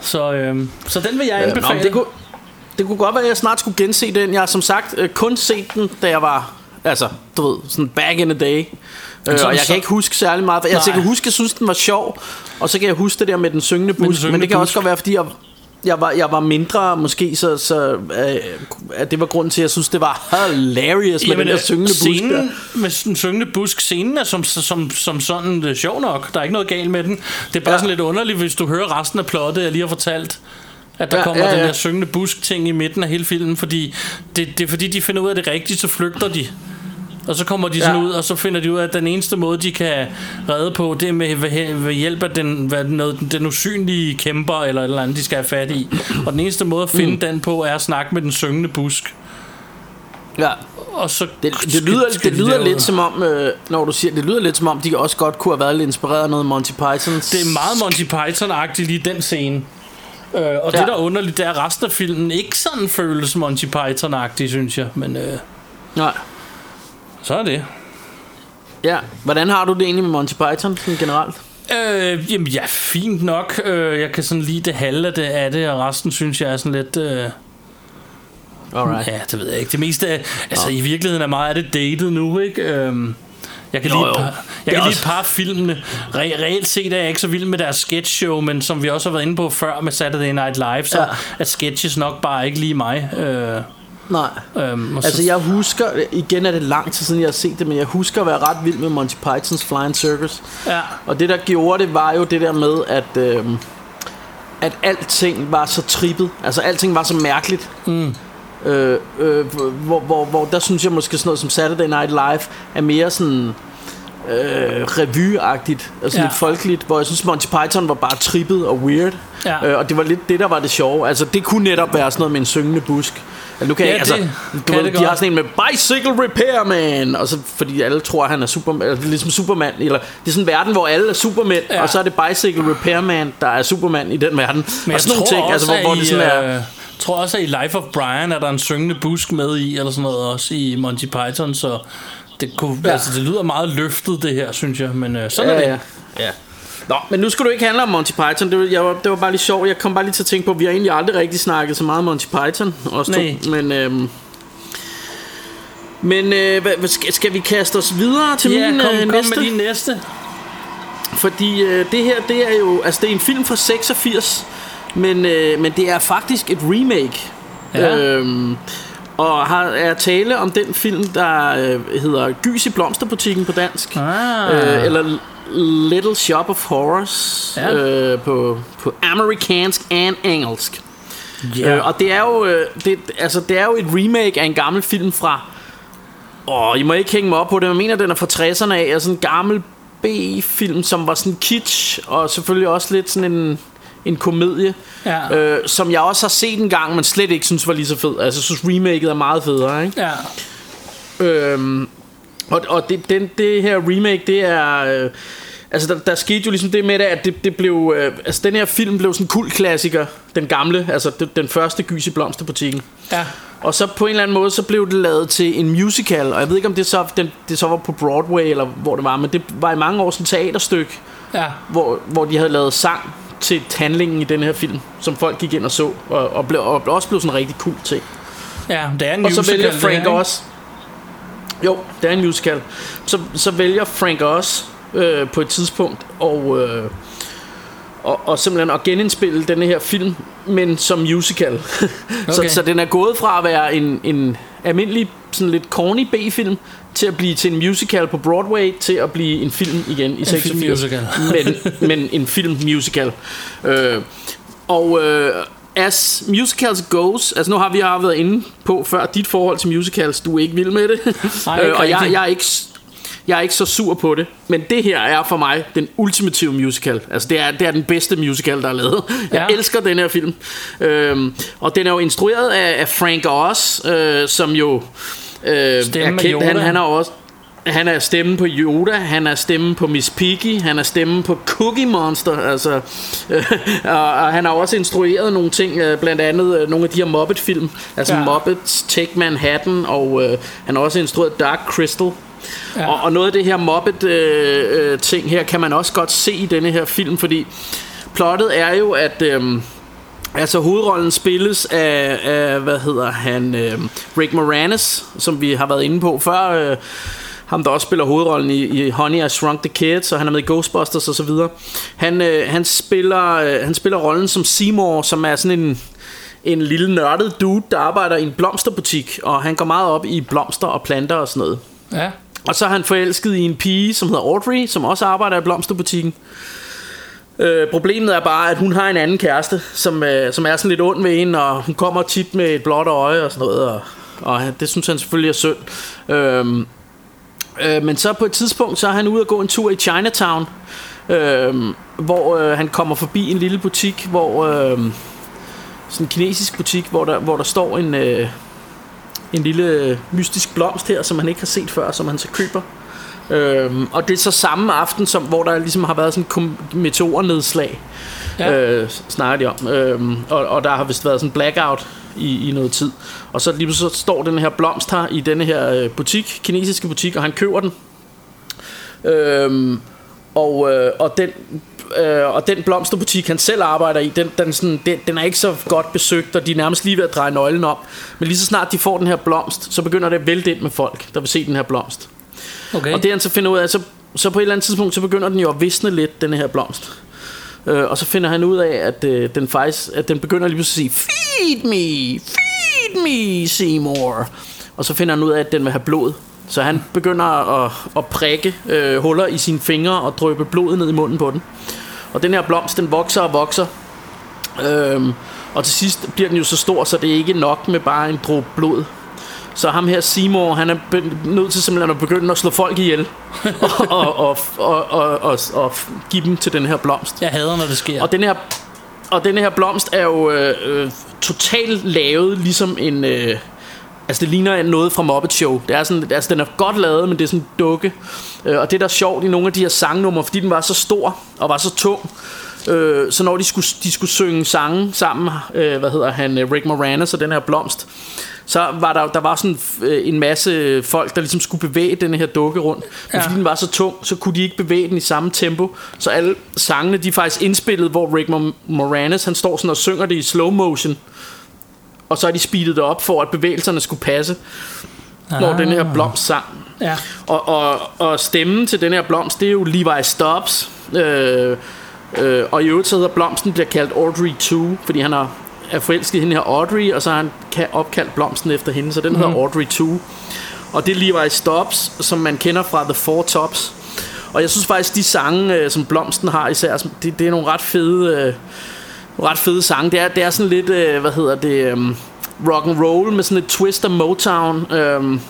Så, øhm, så den vil jeg
nå,
anbefale.
men det, kunne, det kunne godt være, at jeg snart skulle gense den. Jeg har som sagt øh, kun set den, da jeg var... Altså, du ved, sådan back in the day. Øh, og jeg kan ikke huske særlig meget. Altså, jeg kan huske, at jeg synes, den var sjov. Og så kan jeg huske det der med den syngende busk. Men,
syngende
det kan også
busk.
godt være, fordi jeg, jeg, var, jeg var mindre måske, så, så øh, at det var grunden til, at jeg synes, det var hilarious med den der
øh,
syngende busk.
scenen
Der.
med den syngende busk, scenen er som, som, som sådan uh, sjov nok. Der er ikke noget galt med den. Det er bare
Ja.
sådan lidt underligt, hvis du hører resten af plottet, jeg lige har fortalt. At der
Ja,
kommer
ja,
ja, den der syngende busk ting i midten af hele filmen, fordi det, det er fordi, de finder ud af det rigtigt, så flygter de. Og så kommer de sådan
Ja.
ud, og så finder de ud af, at den eneste måde, de kan redde på, det er med ved, ved hjælp af den, hvad, noget, den usynlige kæmper, eller et eller andet, de skal have fat i. Og den eneste måde at finde mm. den på, er at snakke med den syngende busk.
Ja.
Og så
Det, det lyder, det
de
lyder lidt som om, øh, når du siger, det lyder lidt som om, de også godt kunne have været lidt inspireret af noget Monty Pythons.
Det er meget Monty Python-agtigt lige den scene. Øh, og ja. Det der er underligt, det er at resten af filmen ikke sådan føles Monty Python-agtigt, synes jeg. Men øh,
Nej.
Så er det.
Ja. Hvordan har du det egentlig med Monty Python sådan generelt?
Øh, jamen ja, fint nok. Øh, jeg kan sådan lide det halve af det, af det, og resten synes jeg er sådan lidt... Øh,
Alright.
ja, det ved jeg ikke. Det meste af... Altså, i virkeligheden er meget af det dated nu, ikke? Øh, jeg kan,
Jo,
lide, et
jo.
par, jeg
er
kan lide
også-
et par af filmene. Re- reelt set er jeg ikke så vild med deres sketch show, men som vi også har været inde på før med Saturday Night Live, så
ja.
er sketches nok bare ikke lige mig. Øh,
Nej.
Øhm,
Altså
så,
jeg husker, igen er det lang tid siden jeg har set det, men jeg husker at være ret vild med Monty Pythons Flying Circus.
ja,
Og det der gjorde det, var jo det der med, at, øhm, at alting var så trippet. Altså alting var så mærkeligt. Mm. Øh, øh, hvor, hvor, hvor der synes jeg måske sådan noget som Saturday Night Live er mere sådan øh, revyagtigt, altså ja. Lidt folkeligt, hvor jeg synes Monty Python var bare trippet og weird.
Ja.
Øh, og det var lidt det, der var det sjove. Altså det kunne netop være sådan noget med en syngende busk. Altså, nu kan
Ja,
jeg, altså,
det
du
kan
ved,
det
de har sådan en med Bicycle Repairman, og så, fordi alle tror, at han er Superman, eller ligesom Superman, eller det er sådan en verden, hvor alle er Supermænd, ja. Og så er det Bicycle Repairman, der er Superman i den verden.
men
og
jeg
sådan nogle
tror
ting,
også,
altså, hvor, hvor det sådan er...
øh, tror også, at i Life of Brian er der en syngende busk med i, eller sådan noget også i Monty Python, så det, kunne,
Ja.
ja. altså, det lyder meget løftet, det her, synes jeg, men øh, sådan er det.
ja, ja. ja. Nå, men nu skal du ikke handle om Monty Python. Det var, jeg var, det var bare lidt sjovt. Jeg kom bare lige til at tænke på, at vi har egentlig aldrig rigtig snakket så meget om Monty Python. Også to.
Nej.
Men, øhm, men øh, hvad, hvad, skal, skal vi kaste os videre til
Ja,
min
kom,
øh,
kom
næste?
med din næste.
Fordi øh, det her, det er jo... Altså, det er en film fra 86, men, øh, men det er faktisk et remake.
Ja.
Øhm, og har, er tale om den film, der øh, hedder Gys i blomsterbutikken på dansk.
Ah.
Øh, eller Little Shop of Horrors
Ja.
øh, på, på amerikansk and engelsk.
Ja.
Øh, og det er jo øh, det, altså, det er jo et remake af en gammel film fra Åh, I må ikke hænge mig op på det, men jeg mener, den er fra 60'erne af, og sådan en gammel B-film, som var sådan kitsch, og selvfølgelig også lidt sådan en, en komedie,
Ja.
øh, som jeg også har set en gang, men slet ikke synes var lige så fed. Altså, jeg synes remaket er meget federe, ikke?
ja.
Øhm, og og det, den, det her remake, det er... Øh, altså, der, der skete jo ligesom det med det, at det, det blev... Øh, altså, den her film blev sådan en kult klassiker. Den gamle, altså det, den første gys i blomsterbutikken.
Ja.
Og så på en eller anden måde, så blev det lavet til en musical. Og jeg ved ikke, om det så, den, det så var på Broadway, eller hvor det var. Men det var i mange år sådan et teaterstykke,
Ja.
hvor, hvor de havde lavet sang til handlingen i den her film, som folk gik ind og så, og, og, blev, og også blev sådan en rigtig cool ting.
Ja, det er en
Og så vælger Frank
her,
også Jo, det er en musical Så, så vælger Frank også øh, På et tidspunkt Og, øh, og, og simpelthen at genindspille denne her film Men som musical. Så,
Okay.
så den er gået fra at være en, en almindelig Sådan lidt corny B-film Til at blive til en musical på Broadway Til at blive en film igen i 86
filmmusical.
men, men en film musical. Øh, Og øh, as musicals goes Altså nu har vi har været inde på før Dit forhold til musicals, du er ikke vild med det.
Nej, ikke
Og jeg, jeg, er ikke, jeg er ikke så sur på det Men det her er for mig den ultimative musical. Altså det er, det er den bedste musical der er lavet. Jeg
Ja.
elsker den her film. Øhm, Og den er jo instrueret af, af Frank Oz øh, Som jo øh,
Stemme
er kendt. Han, han er også han er stemmen på Yoda, han er stemmen på Miss Piggy, han er stemmen på Cookie Monster, altså, øh, og, og han har også instrueret nogle ting, øh, blandt andet øh, nogle af de her Muppet-film, altså
Ja.
Muppets Take Manhattan, og øh, han har også instrueret Dark Crystal.
Ja.
Og, og noget af det her Muppet øh, øh, ting her kan man også godt se i denne her film, fordi plottet er jo, at... Øh, Altså hovedrollen spilles af, af hvad hedder han, øh, Rick Moranis, som vi har været inde på før. Øh, ham der også spiller hovedrollen i, i Honey I Shrunk the Kids, og han er med i Ghostbusters og så videre. Han, øh, han, spiller, øh, han spiller rollen som Seymour, som er sådan en, en lille nørdet dude, der arbejder i en blomsterbutik, og han går meget op i blomster og planter og sådan noget.
Ja.
Og så er han forelsket i en pige, som hedder Audrey, som også arbejder i blomsterbutikken. Øh, problemet er bare, at hun har en anden kæreste, som, øh, som er sådan lidt ond ved hende, og hun kommer tit med et blåt øje og sådan noget, og, og det synes han selvfølgelig er synd. Øhm, øh, men så på et tidspunkt, så er han ude at gå en tur i Chinatown, øh, hvor øh, han kommer forbi en lille butik, hvor øh, sådan en kinesisk butik, hvor der, hvor der står en, øh, en lille mystisk blomst her, som han ikke har set før, som han så køber. Øhm, og det er så samme aften, som, hvor der ligesom har været sådan en meteornedslag,
ja.
øh, snakker de om. Øhm, og, og der har vist været sådan en blackout i, i noget tid. Og så lige så står den her blomst her i denne her øh, butik, kinesiske butik, og han køber den. Øhm, og, øh, og den øh, og den blomsterbutik han selv arbejder i Den, den, sådan, den, den er ikke så godt besøgt Og de er nærmest lige ved at dreje nøglen om Men lige så snart de får den her blomst Så begynder det at vælte ind med folk Der vil se den her blomst
Okay.
og det han så finder ud af, så, så på et eller andet tidspunkt, så begynder den jo at visne lidt, den her blomst. Øh, og så finder han ud af, at, øh, den faktisk, at den begynder lige pludselig at sige, Feed me, feed me, Seymour. Og så finder han ud af, at den vil have blod. Så han begynder at, at prikke øh, huller i sine fingre og drøbe blodet ned i munden på den. Og den her blomst, den vokser og vokser. Øhm, og til sidst bliver den jo så stor, så det er ikke nok med bare en dråbe blod. Så ham her Seymour, han er nødt til simpelthen at begynde at slå folk ihjel og, og, og, og, og, og, og give dem til den her blomst.
Jeg hader, når det sker.
Og den her, og den her blomst er jo øh, øh, totalt lavet ligesom en... Øh, altså det ligner noget fra Muppet Show. Det er sådan, altså den er godt lavet, men det er sådan en dukke. Øh, og det der er sjovt i nogle af de her sangnumre, fordi den var så stor og var så tung, øh, så når de skulle, de skulle synge sange sammen, øh, hvad hedder han, øh, Rick Moranis og den her blomst, så var der, der var sådan øh, en masse folk, der ligesom skulle bevæge den her dukke rundt. Men
Ja.
fordi den var så tung, så kunne de ikke bevæge den i samme tempo. Så alle sangene, de er faktisk indspillet, hvor Rick Mo- Moranis, han står sådan og synger det i slow motion. Og så har de speedet det op, for at bevægelserne skulle passe, ah. når den her blomst sang.
Ja.
Og, og, og stemmen til den her blomst, det er jo Levi Stubbs. Øh, øh, og i øvrigt så hedder blomsten bliver kaldt Audrey 2, fordi han er, er forelsket i hende her Audrey, og så har han ka- opkaldt blomsten efter hende, så den mm. hedder Audrey 2. Og det er Levi Stubbs, som man kender fra The Four Tops. Og jeg synes faktisk, de sange, øh, som blomsten har især, det, det er nogle ret fede... Øh, ret fede sange. Det er, det er sådan lidt, øh, hvad hedder det, um, rock and roll med sådan et twist af Motown. Um,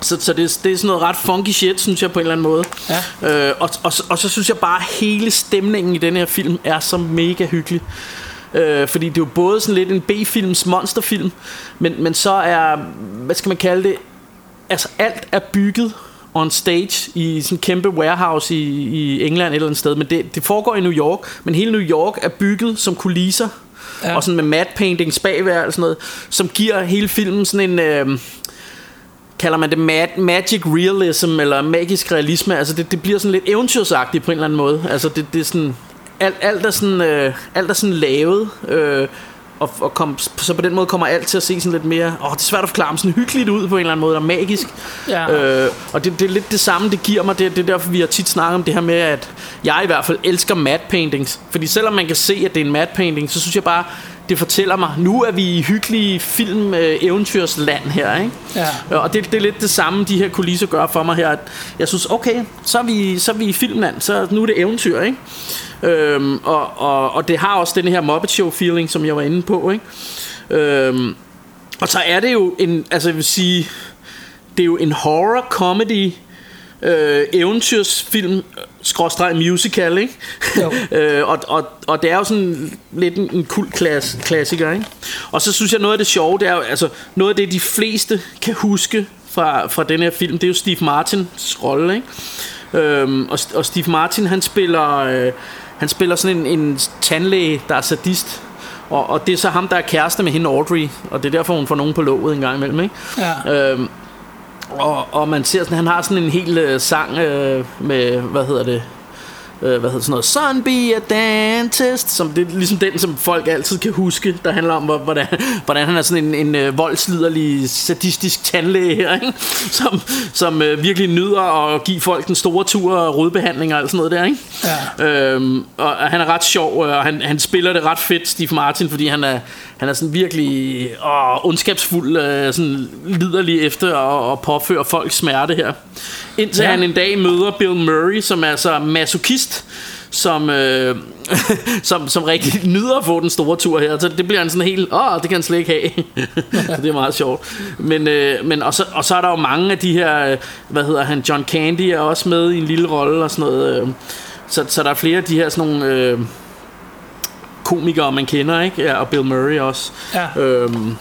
så, så det, det er sådan noget ret funky shit, synes jeg på en eller anden måde.
Ja.
Øh, og, og, og så synes jeg bare, at hele stemningen i den her film er så mega hyggelig. Øh, fordi det er jo både sådan lidt en B-films monsterfilm, men, men så er, hvad skal man kalde det, altså alt er bygget on stage i sådan en kæmpe warehouse i, i England et eller andet sted. Men det, det foregår i New York, men hele New York er bygget som kulisser.
Ja.
Og sådan med matte paintings bagvær og sådan noget, som giver hele filmen sådan en... Øh, kalder man det mag- magic realism eller magisk realisme. Altså det, det bliver sådan lidt eventyrsagtigt på en eller anden måde. Altså det, det er sådan alt, alt, er sådan, øh, alt er sådan lavet, øh, og, og kom, så på den måde kommer alt til at se sådan lidt mere, åh, det er svært at forklare, men sådan hyggeligt ud på en eller anden måde, der er magisk.
Ja.
Øh, og det, det er lidt det samme, det giver mig, det, det er derfor, vi har tit snakket om det her med, at jeg i hvert fald elsker matte paintings. Fordi selvom man kan se, at det er en matte painting, så synes jeg bare, det fortæller mig, nu er vi i hyggelige film øh, eventyrsland her, ikke?
Ja.
Og det, det er lidt det samme, de her kulisser gør for mig her. At jeg synes, okay, så er vi, så er vi i filmland, så nu er det eventyr, ikke? Øhm, og, og, og det har også den her Muppet Show feeling, som jeg var inde på, ikke? Øhm, og så er det jo en, altså jeg vil sige, det er jo en horror comedy øh, eventyrsfilm skråstreg musical, ikke?
Jo.
øh, og, og, og det er jo sådan lidt en, en kult klass, klassiker, ikke? Og så synes jeg noget af det sjove, det er jo, altså noget af det de fleste kan huske fra, fra den her film, det er jo Steve Martins rolle, ikke? Øhm, og, og Steve Martin, han spiller, øh, han spiller sådan en, en tandlæge, der er sadist. Og, og det er så ham, der er kæreste med hende Audrey, og det er derfor, hun får nogen på låget en gang imellem, ikke?
Ja.
Øhm, og, og man ser sådan, han har sådan en hel øh, sang øh, med, hvad hedder det, øh, hvad hedder sådan noget, Son be a dentist, som det er ligesom den, som folk altid kan huske, der handler om, hvor- hvordan, hvordan han er sådan en, en øh, voldsliderlig, sadistisk tandlæge her, ikke? som, som øh, virkelig nyder at give folk den store tur og rodbehandling og alt sådan noget der, ikke?
Ja.
Øhm, og han er ret sjov, øh, og han, han spiller det ret fedt, Steve Martin, fordi han er, han er sådan virkelig åh, ondskabsfuld, øh, sådan liderlig efter at, at påføre folk smerte her. Indtil ja. Han en dag møder Bill Murray, som er så masochist, som, øh, som, som rigtig nyder at få den store tur her. Så det bliver han sådan helt, åh, det kan han slet ikke have. så det er meget sjovt. Men, øh, men og, så, og så er der jo mange af de her, øh, hvad hedder han, John Candy er også med i en lille rolle og sådan noget. Øh, så, så der er flere af de her sådan nogle... Øh, komikere, man kender, ikke? Ja, og Bill Murray også.
Ja.
Øhm,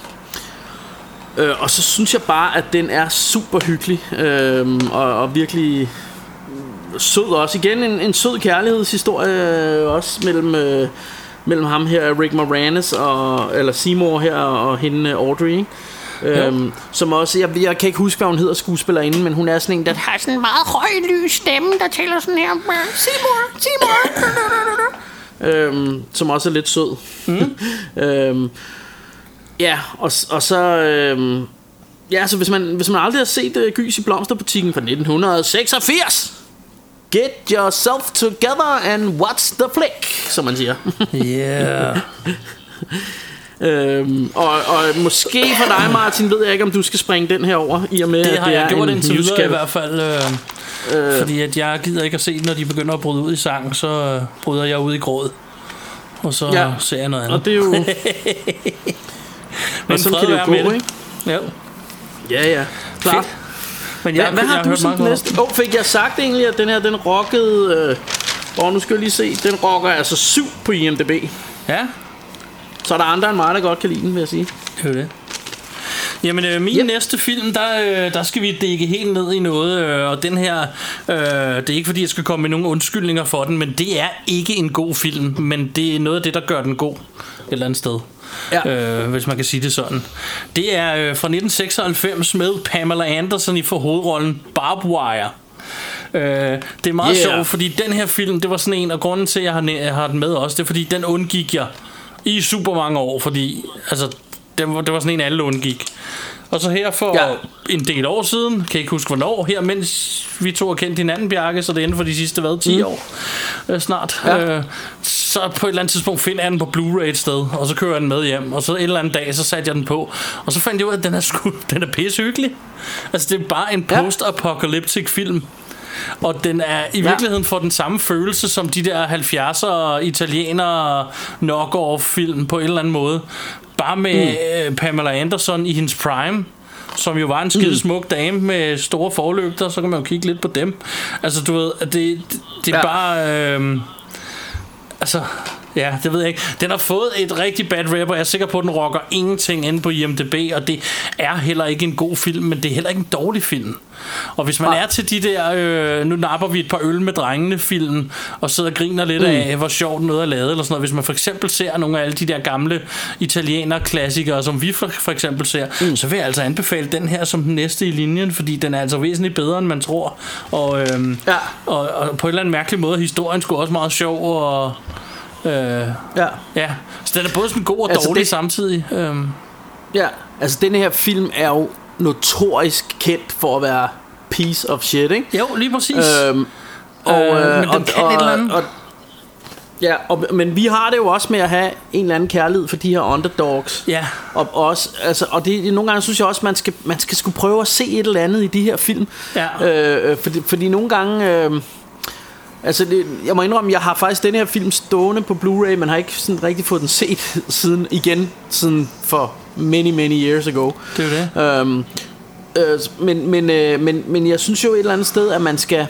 øh, og så synes jeg bare, at den er super hyggelig, øhm, og, og virkelig sød også. Igen en, en sød kærlighedshistorie øh, også mellem, øh, mellem ham her, Rick Moranis, og, eller Seymour her, og hende øh, Audrey, ikke? Øhm, som også, jeg, jeg kan ikke huske, hvad hun hedder skuespillerinde, men hun er sådan en, der har sådan en meget høj, lys stemme, der taler sådan her, Seymour, Seymour, øhm, som også er lidt sød. Mm. øhm, ja, og, og så... Øhm, ja, så hvis man, hvis man aldrig har set uh, Gys i Blomsterbutikken fra 1986, get yourself together and watch the flick, som man siger.
Yeah.
øhm, og, og måske for dig, Martin, ved jeg ikke, om du skal springe den her over, i og med,
Det
at det
jeg
er
gjort indtil videre i hvert fald. Øh, øh. Fordi at jeg gider ikke at se, når de begynder at bryde ud i sang, så øh, bryder jeg ud i gråd. Og så
Ja.
ser jeg noget andet.
Og det er jo...
Men
sådan kan det jo
med
gå,
det.
ikke?
Ja.
Ja, ja. Klart.
Fedt. Men
Hvad,
jeg,
hvad
jeg
har du
hørt
som den næste? Åh, oh, fik jeg sagt egentlig, at den her, den rockede... Øh, og nu skal jeg lige se, den rocker altså 7 på IMDb.
Ja,
Så er der andre end mig, der godt kan lide den, vil jeg sige.
det er det. Jamen, øh, min Yep. næste film, der, øh, der skal vi dække helt ned i noget, øh, og den her, øh, det er ikke fordi, jeg skal komme med nogle undskyldninger for den, men det er ikke en god film, men det er noget af det, der gør den god et eller andet sted.
Ja.
øh, hvis man kan sige det sådan. Det er øh, fra 1996 med Pamela Anderson i for hovedrollen Barb Wire. Øh, det er meget
Yeah.
sjovt, fordi den her film, det var sådan en, og grunden til, at jeg har, jeg har den med også, det er fordi, den undgik jeg i super mange år, fordi altså, det var, det var sådan en, alle undgik. Og så her for
Ja.
en del år siden, kan jeg ikke huske hvornår, her mens vi to har kendt hinanden, Bjarke, så det er inden for de sidste, hvad, 10 mm. år øh, snart.
Ja.
Øh, så på et eller andet tidspunkt finder jeg den på Blu-ray et sted, og så kører jeg den med hjem, og så et eller andet dag, så satte jeg den på, og så fandt jeg ud af, at den er, sgu, den er pissehyggelig. Altså, det er bare en post-apocalyptic film. Og den er i virkeligheden får den samme følelse som de der 70'er italienere knock-off film på en eller anden måde. Bare med mm. Pamela Anderson i hendes prime som jo var en skide smuk dame med store forlygter, så kan man jo kigge lidt på dem. Altså, du ved, at det, det, det er
Ja.
bare... Øh, altså, ja, det ved jeg ikke. Den har fået et rigtig bad rap, og jeg er sikker på, at den rocker ingenting ind på IMDb, og det er heller ikke en god film, men det er heller ikke en dårlig film. Og hvis man
Nej.
er til de der, øh, nu napper vi et par øl med drengene film, og sidder og griner lidt mm. af, hvor sjovt noget er lavet, eller sådan noget. Hvis man for eksempel ser nogle af alle de der gamle italiener klassikere, som vi for, for eksempel ser, mm. så vil jeg altså anbefale den her som den næste i linjen, fordi den er altså væsentligt bedre, end man tror. Og, øhm,
Ja.
og, og på en eller anden mærkelig måde, historien skulle også meget sjov, og Øh,
Ja.
ja, så den er både sådan god og
Altså,
dårlig
det-
samtidig. Øhm,
Ja, altså den her film er jo notorisk kendt for at være piece of shit, ikke?
jo, lige præcis.
Øhm, og,
Øh,
øh,
men den kan et eller andet.
Og, ja, og, men vi har det jo også med at have en eller anden kærlighed for de her underdogs.
ja,
Og, også, altså, og det, nogle gange synes jeg også, man skal, man skal skulle prøve at se et eller andet i de her film.
Ja.
Øh, øh, fordi, fordi nogle gange... Øh, altså, det, jeg må indrømme, jeg har faktisk den her film stående på Blu-ray, men har ikke sådan rigtig fået den set siden igen, siden for many, many years ago.
det er det.
Øhm, øh, men, men, øh, men, men jeg synes jo et eller andet sted, at man skal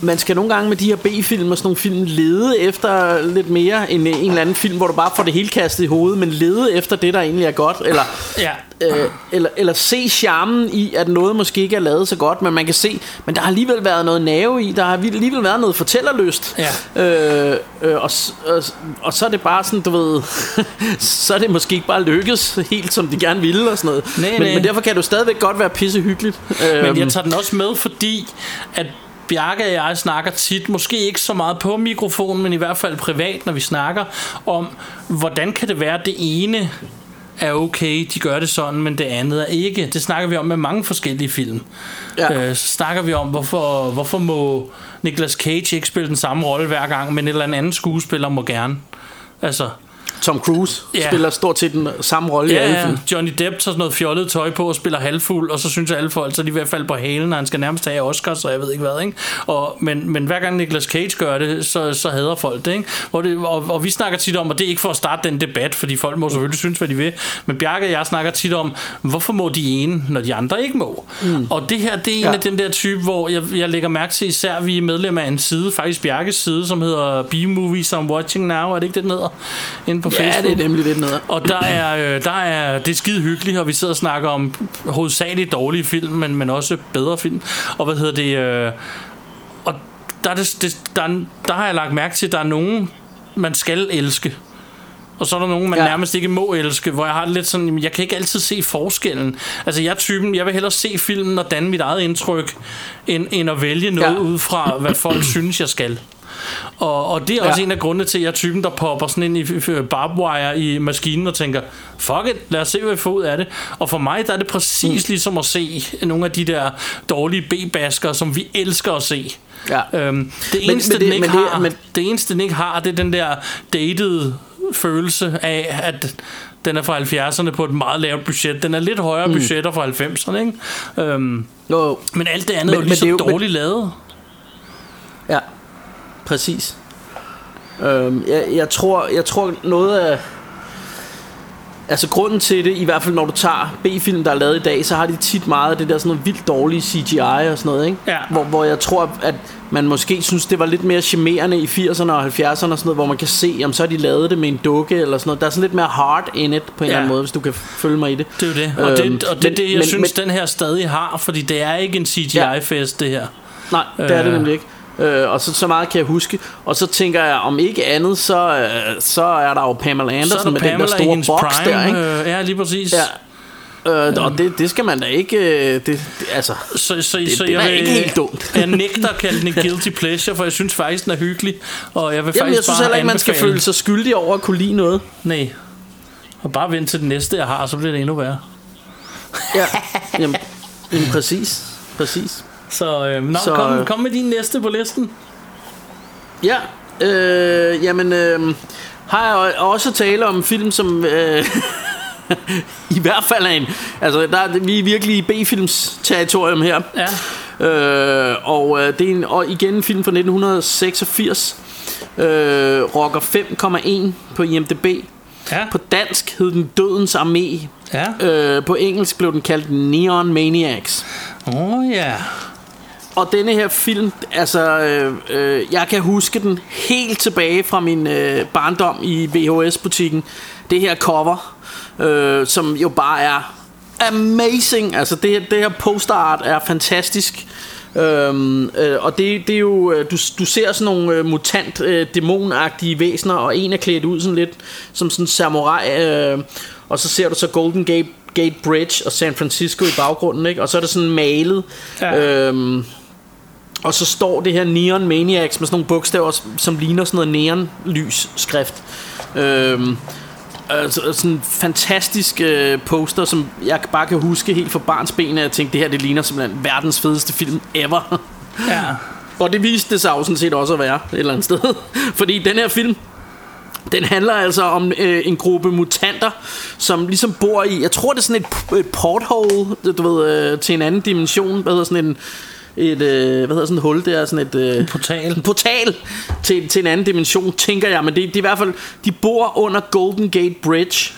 man skal nogle gange med de her B-film og sådan nogle film lede efter lidt mere end en eller anden film, hvor du bare får det hele kastet i hovedet, men lede efter det, der egentlig er godt, eller,
Ja.
øh, eller, eller se charmen i, at noget måske ikke er lavet så godt, men man kan se, men der har alligevel været noget nerve i, der har alligevel været noget fortællerlyst,
Ja.
øh, øh, og, og, og så er det bare sådan, du ved, så er det måske ikke bare lykkes helt, som de gerne ville og sådan noget,
Nej,
men,
nej.
men derfor kan jo stadigvæk godt være pisse hyggeligt.
Men
Øhm,
jeg tager den også med, fordi at Bjarke og jeg snakker tit, måske ikke så meget på mikrofonen, men i hvert fald privat, når vi snakker om, hvordan kan det være, at det ene er okay, de gør det sådan, men det andet er ikke. Det snakker vi om med mange forskellige film.
Ja.
Øh, så snakker vi om, hvorfor, hvorfor må Nicolas Cage ikke spille den samme rolle hver gang, men et eller andet skuespiller må gerne. Altså,
Tom Cruise
Ja.
spiller stort set den samme rolle i alle
Ja,
film.
ja. Johnny Depp tager sådan noget fjollet tøj på og spiller halvfuld, og så synes alle folk, så er de ved at falde på halen, og han skal nærmest have Oscars, og jeg ved ikke hvad, ikke? Og, men, men hver gang Nicolas Cage gør det, så, så hader folk det, ikke? Hvor det og, og, vi snakker tit om, og det er ikke for at starte den debat, fordi folk må selvfølgelig synes, hvad de vil, men Bjarke og jeg snakker tit om, hvorfor må de ene, når de andre ikke må? Mm. Og det her, det er en
Ja.
af den der type, hvor jeg, jeg lægger mærke til, især vi er medlem af en side, faktisk Bjarkes side, som hedder B-Movies I'm Watching Now, er det ikke det, den hedder? Inde på
Ja,
Facebook.
det er nemlig lidt noget.
Og der er, øh, der er, det er skide hyggeligt, og vi sidder og snakker om hovedsageligt dårlige film, men, men også bedre film. Og hvad hedder det? Øh, og der, er det, det, der, er- der har jeg lagt mærke til, at der er nogen, man skal elske. Og så er der nogen, man ja.
Ja.
nærmest ikke må elske, hvor jeg har lidt sådan, jeg kan ikke altid se forskellen. Altså jeg er typen, jeg vil hellere se filmen og danne mit eget indtryk, end, end at vælge noget ja.
Ja.
ud fra, hvad folk synes, jeg skal. Og, og det er også
Ja.
en af grundene til, at jeg er typen, der popper sådan ind i f- f- barbed wire i maskinen og tænker, fuck it, lad os se, hvad vi får ud af det. Og for mig, der er det præcis mm. ligesom at se nogle af de der dårlige B-basker, som vi elsker at se.
Ja.
Øhm, det,
Men-
eneste,
men
den
det-
ikke
men det-
har,
men-
det eneste, den ikke har, det er den der dated følelse af, at den er fra 70'erne på et meget lavt budget. Den er lidt højere mm. budgetter fra 90'erne, ikke? Øhm,
Jo,
men alt det andet
Men-
er jo lige så
jo- men-
dårligt lavet.
ja. Præcis. Øhm, jeg, jeg, tror, jeg tror noget af... Altså grunden til det, i hvert fald når du tager B-film, der er lavet i dag, så har de tit meget af det der sådan noget vildt dårlige CGI og sådan noget, ikke?
Ja.
Hvor, hvor jeg tror, at man måske synes, det var lidt mere charmerende i 80'erne og 70'erne og sådan noget, hvor man kan se, om så har de lavet det med en dukke eller sådan noget. Der er sådan lidt mere hard in it på en
Ja.
eller anden måde, hvis du kan følge mig i det.
Det er jo det. Og,
Øhm,
det, og det er
men-
det, jeg
men-
synes,
men-
den her stadig har, fordi det er ikke en CGI-fest, det her.
Nej, det er det
Øh.
nemlig ikke. Øh, og så, så meget kan jeg huske. Og så tænker jeg, om ikke andet, så, øh, så er der jo Pamela
er
Andersen
der
med den der
Pamela
store boks
prime.
der, ikke?
Øh, ja, lige præcis.
Ja. Øh, og det, det skal man da ikke... Øh, det, det, altså,
Så, så,
Det-
så
det
jeg
er
vil,
ikke helt dumt.
jeg nægter at kalde den en guilty pleasure, for jeg synes faktisk, den er hyggelig. Og jeg vil
jamen,
faktisk
jeg synes heller ikke, man skal føle sig skyldig over at kunne lide noget.
Nej. Og bare vente til det næste, jeg har, så bliver det endnu værre.
Ja, jamen, jamen præcis. Præcis.
Så, øh, nå,
Så,
kom,
øh,
kom med din næste på listen.
Ja, øh, jamen, øh, har jeg også tale om en film, som øh, i hvert fald er en... Altså, der, er- vi er virkelig i B-films territorium her.
Ja.
Øh, og øh, det er en, og igen en film fra 1986. Øh, rocker 5,1 på IMDb.
Ja.
På dansk hed den Dødens Armé.
Ja.
Øh, på engelsk blev den kaldt Neon Maniacs.
Åh, oh, ja.
Og denne her film, altså, øh, øh, jeg kan huske den helt tilbage fra min øh, barndom i VHS-butikken. Det her cover, øh, som jo bare er amazing. Altså, det, her- det her posterart er fantastisk. Øhm, øh, og det, det er jo øh, du, du ser sådan nogle øh, mutant øh, dæmonagtige væsener Og en er klædt ud sådan lidt Som sådan en samurai øh, Og så ser du så Golden Gate, Gate Bridge Og San Francisco i baggrunden ikke? Og så er det sådan malet
Ja.
øhm, Og så står det her Neon Maniacs med sådan nogle bogstaver, som ligner sådan noget neonlys skrift. Øhm, altså, sådan en fantastisk øh, poster, som jeg bare kan huske helt fra barns ben, at jeg tænkte, det her det ligner simpelthen verdens fedeste film ever.
Ja.
Og det viste det sig jo sådan set også at være et eller andet sted. Fordi den her film, den handler altså om øh, en gruppe mutanter, som ligesom bor i, jeg tror det er sådan et, et porthole, du ved, øh, til en anden dimension, hvad hedder sådan en, et, øh, hvad hedder sådan et hul der, sådan et... Øh, en
portal.
En portal til, til en anden dimension, tænker jeg, men det, det er i hvert fald, de bor under Golden Gate Bridge,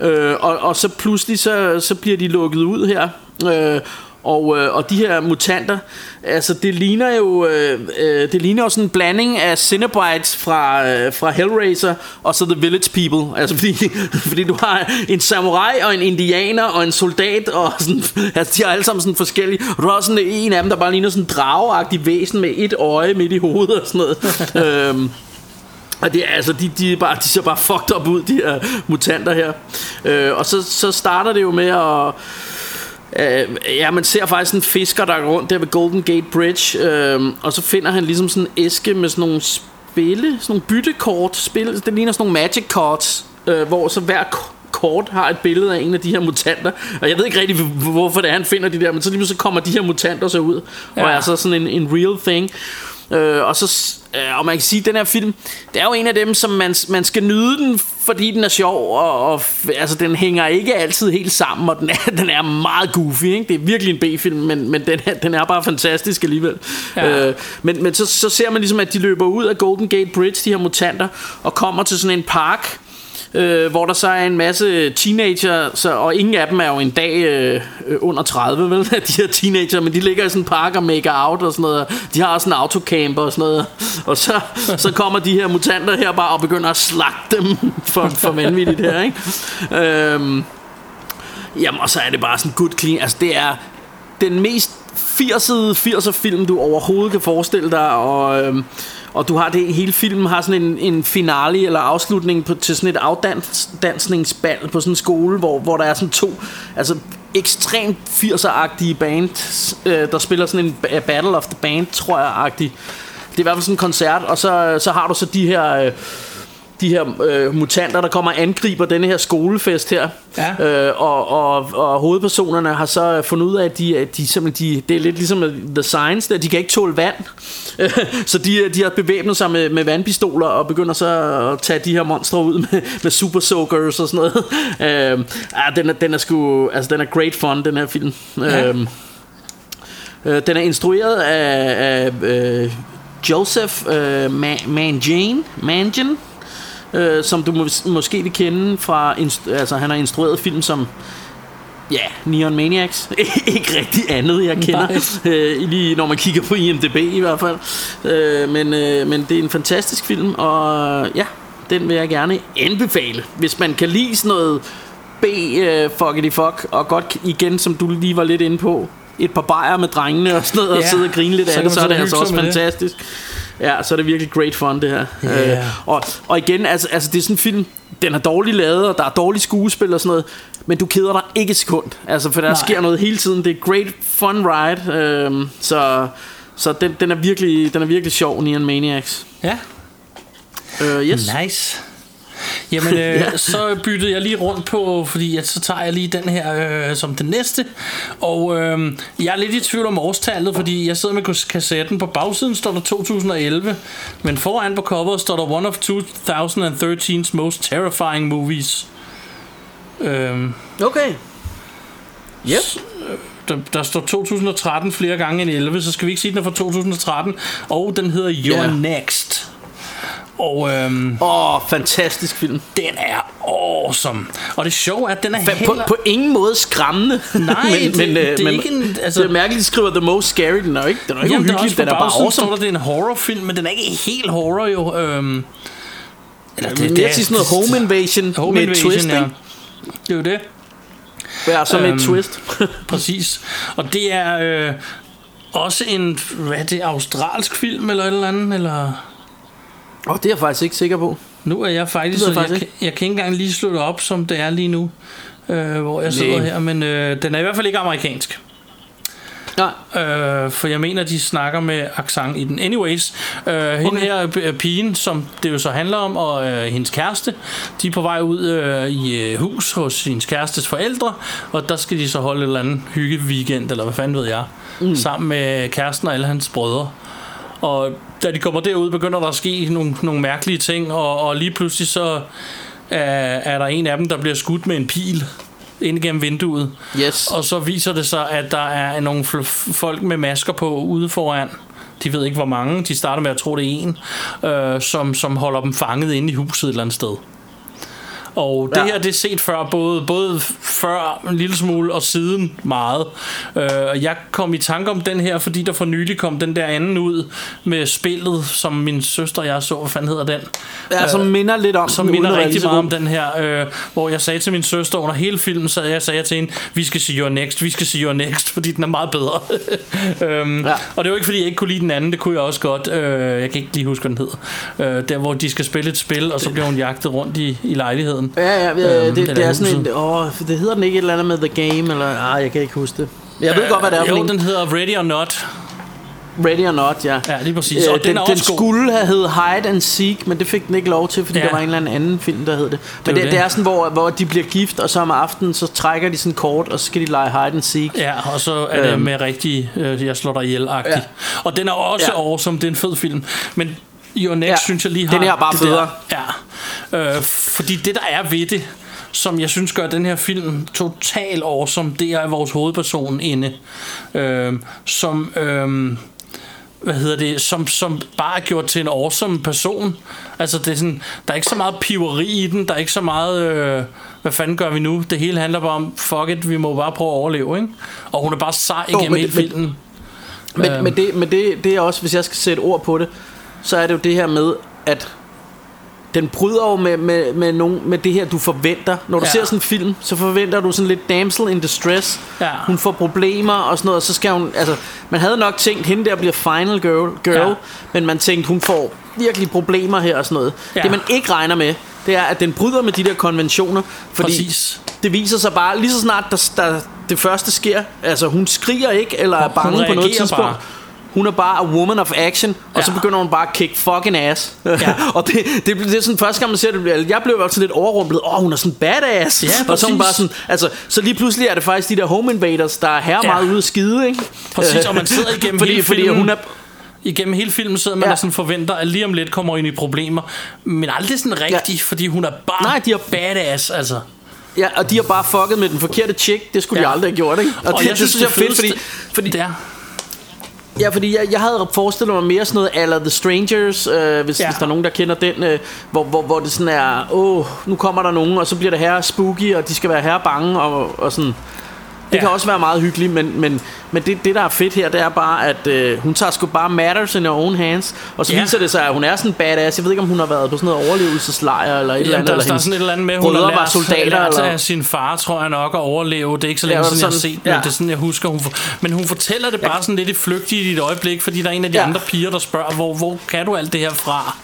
øh, og, og så pludselig, så, så bliver de lukket ud her, øh, og, øh, og de her mutanter, altså det ligner jo øh, øh, det ligner jo sådan en blanding af Cinnabites fra, øh, fra Hellraiser og så The Village People. Altså fordi, fordi du har en samurai og en indianer og en soldat og sådan, altså de har alle sammen sådan forskellige. Og du har også sådan en af dem, der bare ligner sådan en drageagtig væsen med et øje midt i hovedet og sådan noget. øhm, og det er altså, de, de, er bare, de ser bare fucked up ud, de her mutanter her. Øh, og så, så starter det jo med at Uh, ja, man ser faktisk en fisker, der går rundt der ved Golden Gate Bridge, uh, og så finder han ligesom sådan en æske med sådan nogle spille, sådan nogle byttekort, spil, det ligner sådan nogle magic cards, uh, hvor så hver kort har et billede af en af de her mutanter, og jeg ved ikke rigtig, hvorfor det er, han finder de der, men så lige så kommer de her mutanter så ud, ja. og er så sådan en, en real thing. Øh, og så øh, og man kan sige at den her film det er jo en af dem som man, man skal nyde den fordi den er sjov og, og altså den hænger ikke altid helt sammen og den er, den er meget goofy ikke? det er virkelig en B-film men, men den, er, den er bare fantastisk alligevel ja. øh, men, men så, så ser man ligesom at de løber ud af Golden Gate Bridge de her mutanter og kommer til sådan en park øh, hvor der så er en masse teenager, så, og ingen af dem er jo en dag øh, under 30, vel, de her teenager, men de ligger i sådan en park og make out og sådan noget. De har også en autocamper og sådan noget. Og så, så kommer de her mutanter her bare og begynder at slagte dem for, for vanvittigt her, ikke? Øhm, jamen, og så er det bare sådan good clean. Altså, det er den mest 80'er 80'er film, du overhovedet kan forestille dig, og... Øh, og du har det hele filmen har sådan en, en finale eller afslutning på, til sådan et afdansningsbal på sådan en skole, hvor, hvor der er sådan to altså ekstremt 80'er-agtige band, øh, der spiller sådan en Battle of the Band, tror jeg-agtig. Det er i hvert fald sådan en koncert, og så, så har du så de her... Øh, de her øh, mutanter, der kommer og angriber denne her skolefest her. Ja. Øh, og, og, og hovedpersonerne har så fundet ud af, at de, at de simpelthen, de, det er lidt ligesom The Science, der de kan ikke tåle vand. så de, de har bevæbnet sig med, med vandpistoler og begynder så at tage de her monstre ud med, med super soakers og sådan noget. øh, den, er, den er sgu, altså den er great fun, den her film. Ja. Øh, øh, den er instrueret af, af øh, Joseph øh, Mangin, Mangin øh, som du mås- måske vil kende fra, altså han har instrueret film som Ja, Neon Maniacs. ikke rigtig andet, jeg kender. Øh, lige når man kigger på IMDb i hvert fald. Øh, men, øh, men det er en fantastisk film, og ja, den vil jeg gerne anbefale. Hvis man kan lide sådan noget B uh, fuckity fuck, og godt igen, som du lige var lidt inde på, et par bajer med drengene og sådan noget, ja, og sidde og grine lidt af det, så er det altså også fantastisk. Det. Ja, så er det virkelig great fun det her. Yeah. Øh, og, og igen, altså, altså det er sådan en film, den er dårligt lavet, og der er dårlige skuespil og sådan noget, men du keder dig ikke et sekund. Altså, for der Nej. sker noget hele tiden. Det er great fun ride. Øh, så så den, den, er virkelig, den er virkelig sjov, Neon Maniacs.
Ja.
Uh, yes.
Nice. Jamen, øh, ja. så byttede jeg lige rundt på, fordi at så tager jeg lige den her øh, som den næste. Og øh, jeg er lidt i tvivl om årstallet, fordi jeg sidder med kassetten. På bagsiden står der 2011, men foran på coveret står der One of 2013's Most Terrifying Movies. Øh,
okay. Yep.
Der, der står 2013 flere gange end 11, så skal vi ikke sige, den er fra 2013. Og den hedder Your yeah. Next. Og øhm,
Åh, oh, fantastisk film.
Den er awesome. Og det sjove er, at den er heller...
på, på ingen måde skræmmende.
Nej, men, det, men, det, er
men,
ikke en... Altså,
det er mærkeligt, at skriver The Most Scary. Den er jo ikke, den er ikke
jamen,
uhyggelig, den er bare awesome.
står der, det er en horrorfilm, men den er ikke helt horror jo. Øhm,
eller det, det, det er sådan noget Home Invasion home med invasion, twist, ja.
Det er jo det.
Ja, så med øhm, et twist.
præcis. Og det er øh, også en, hvad er det, australsk film eller et eller andet, eller...
Og det er jeg faktisk ikke sikker på.
Nu er jeg faktisk, jeg, faktisk jeg, jeg kan ikke engang lige slå det op, som det er lige nu, øh, hvor jeg sidder Nej. her, men øh, den er i hvert fald ikke amerikansk.
Nej.
Øh, for jeg mener, de snakker med accent i den. Anyways, øh, hende
Okay.
her øh, pigen, som det jo så handler om, og øh, hendes kæreste, de er på vej ud øh, i øh, hus hos hendes kærestes forældre, og der skal de så holde et eller andet hygge weekend, eller hvad fanden ved jeg, mm. sammen med kæresten og alle hans brødre. Og da de kommer derud, begynder der at ske nogle, nogle mærkelige ting, og, og lige pludselig så er, er der en af dem, der bliver skudt med en pil ind gennem vinduet.
Yes.
Og så viser det sig, at der er nogle folk med masker på ude foran. De ved ikke, hvor mange. De starter med at tro, det er en, øh, som, som holder dem fanget inde i huset et eller andet sted. Og det
Ja.
her, det er set før, både, både før en lille smule og siden meget. Øh, og jeg kom i tanke om den her, fordi der for nylig kom den der anden ud med spillet, som min søster og jeg så. Hvad fanden hedder den?
Ja, som minder lidt om
som minder rigtig meget om den her, øh, hvor jeg sagde til min søster under hele filmen, så jeg sagde til hende, vi skal sige your next, vi skal sige your next, fordi den er meget bedre. øhm,
Ja.
Og det var ikke fordi, jeg ikke kunne lide den anden, det kunne jeg også godt. Øh, jeg kan ikke lige huske, hvad den hed. Øh, der, hvor de skal spille et spil, og så bliver hun jagtet rundt i, i lejligheden.
Ja, ja, ja
Øhm,
det, det er sådan en... Åh, det hedder den ikke et eller andet med The Game, eller... Ah, jeg kan ikke huske det. Jeg ved godt, hvad det er for
Jo,
en.
den hedder Ready or Not.
Ready or Not, ja.
Ja, lige præcis.
Øh,
Og den,
den, den
god.
skulle have heddet Hide and Seek, men det fik den ikke lov til, fordi
Ja.
der var en eller anden film, der hed det. Men
var
det, det.
det.
er sådan, hvor, hvor de bliver gift, og så om aftenen, så trækker de sådan kort, og så skal de lege Hide and Seek.
Ja, og så er det
Øhm.
med rigtig, øh, jeg slår dig ihjel ja. Og den er også
ja.
awesome, det er en fed film. Men Your Next,
Ja.
synes jeg lige har...
Den er bare federe.
Der, ja, øh, fordi det der er ved det, som jeg synes gør den her film total awesome, det er vores hovedperson inde, øh, som... Øh, hvad hedder det, som, som bare er gjort til en awesome person. Altså, det er sådan, der er ikke så meget piveri i den, der er ikke så meget, øh, hvad fanden gør vi nu? Det hele handler bare om, fuck it, vi må bare prøve at overleve, ikke? Og hun er bare sej igennem
men
hele
det- men-
filmen.
Men,
Øhm.
men, det, men det, det er også, hvis jeg skal sætte ord på det, så er det jo det her med, at den bryder jo med, med, med, nogen, med det her, du forventer. Når du ja. Ser sådan en film, så forventer du sådan lidt damsel in distress.
Ja.
Hun får problemer og sådan noget, og så skal hun... Altså, man havde nok tænkt, hende der bliver final girl, girl
Ja.
men man tænkte, hun får virkelig problemer her og sådan noget.
Ja.
Det man ikke regner med, det er, at den bryder med de der konventioner, fordi
Præcis.
det viser sig bare, lige så snart der, der, det første sker, altså hun skriger ikke, eller er
Hun
bange på noget tidspunkt.
bare.
Hun er bare a woman of action, og
Ja.
så begynder hun bare at kick fucking ass.
Ja.
og det, det, det, er sådan første gang man ser det, jeg blev også lidt overrumplet. Åh, oh, hun er sådan badass.
Ja,
og så er hun bare sådan, altså, så lige pludselig er det faktisk de der home invaders, der er her
Ja.
meget ude at skide, ikke?
Præcis, og man sidder igennem
fordi,
hele
fordi
filmen.
hun er,
Igennem hele filmen sidder man
Ja.
og sådan forventer, at lige om lidt kommer ind i problemer. Men aldrig sådan rigtigt, ja. fordi hun er bare
Nej, de har-
badass, altså.
ja, og de har bare fucket med den forkerte chick. Det skulle ja. De aldrig have gjort, ikke? Og,
Og
det,
jeg
det, synes jeg er fedt, fordi, fordi
Det er.
Ja, fordi jeg, jeg havde forestillet mig mere sådan noget Alla The Strangers, øh, hvis, ja.
Ja.
hvis der er nogen, der kender den, øh, hvor, hvor, hvor det sådan er, åh, nu kommer der nogen, og så bliver det her spooky, og de skal være her bange, og, og sådan. Det ja.
Ja.
kan også være meget hyggeligt, men, men, men det, det, der er fedt her, det er bare, at øh, hun tager sgu bare matters in her own hands, og så ja.
Ja.
viser det sig, at hun er sådan en badass. Jeg ved ikke, om hun har været på sådan noget overlevelseslejr, eller et eller
Jamen,
andet.
der,
eller
der er sådan et eller andet med, hun har lært,
soldater,
lært
eller?
af sin far, tror jeg nok, at overleve. Det er ikke så længe
Ja,
ja, siden, jeg har set men
ja.
det er sådan, jeg husker. Hun for, men hun fortæller det bare sådan lidt i flygtigt i et øjeblik, fordi der er en af de
Ja.
ja. andre piger, der spørger, hvor, hvor kan du alt det her fra?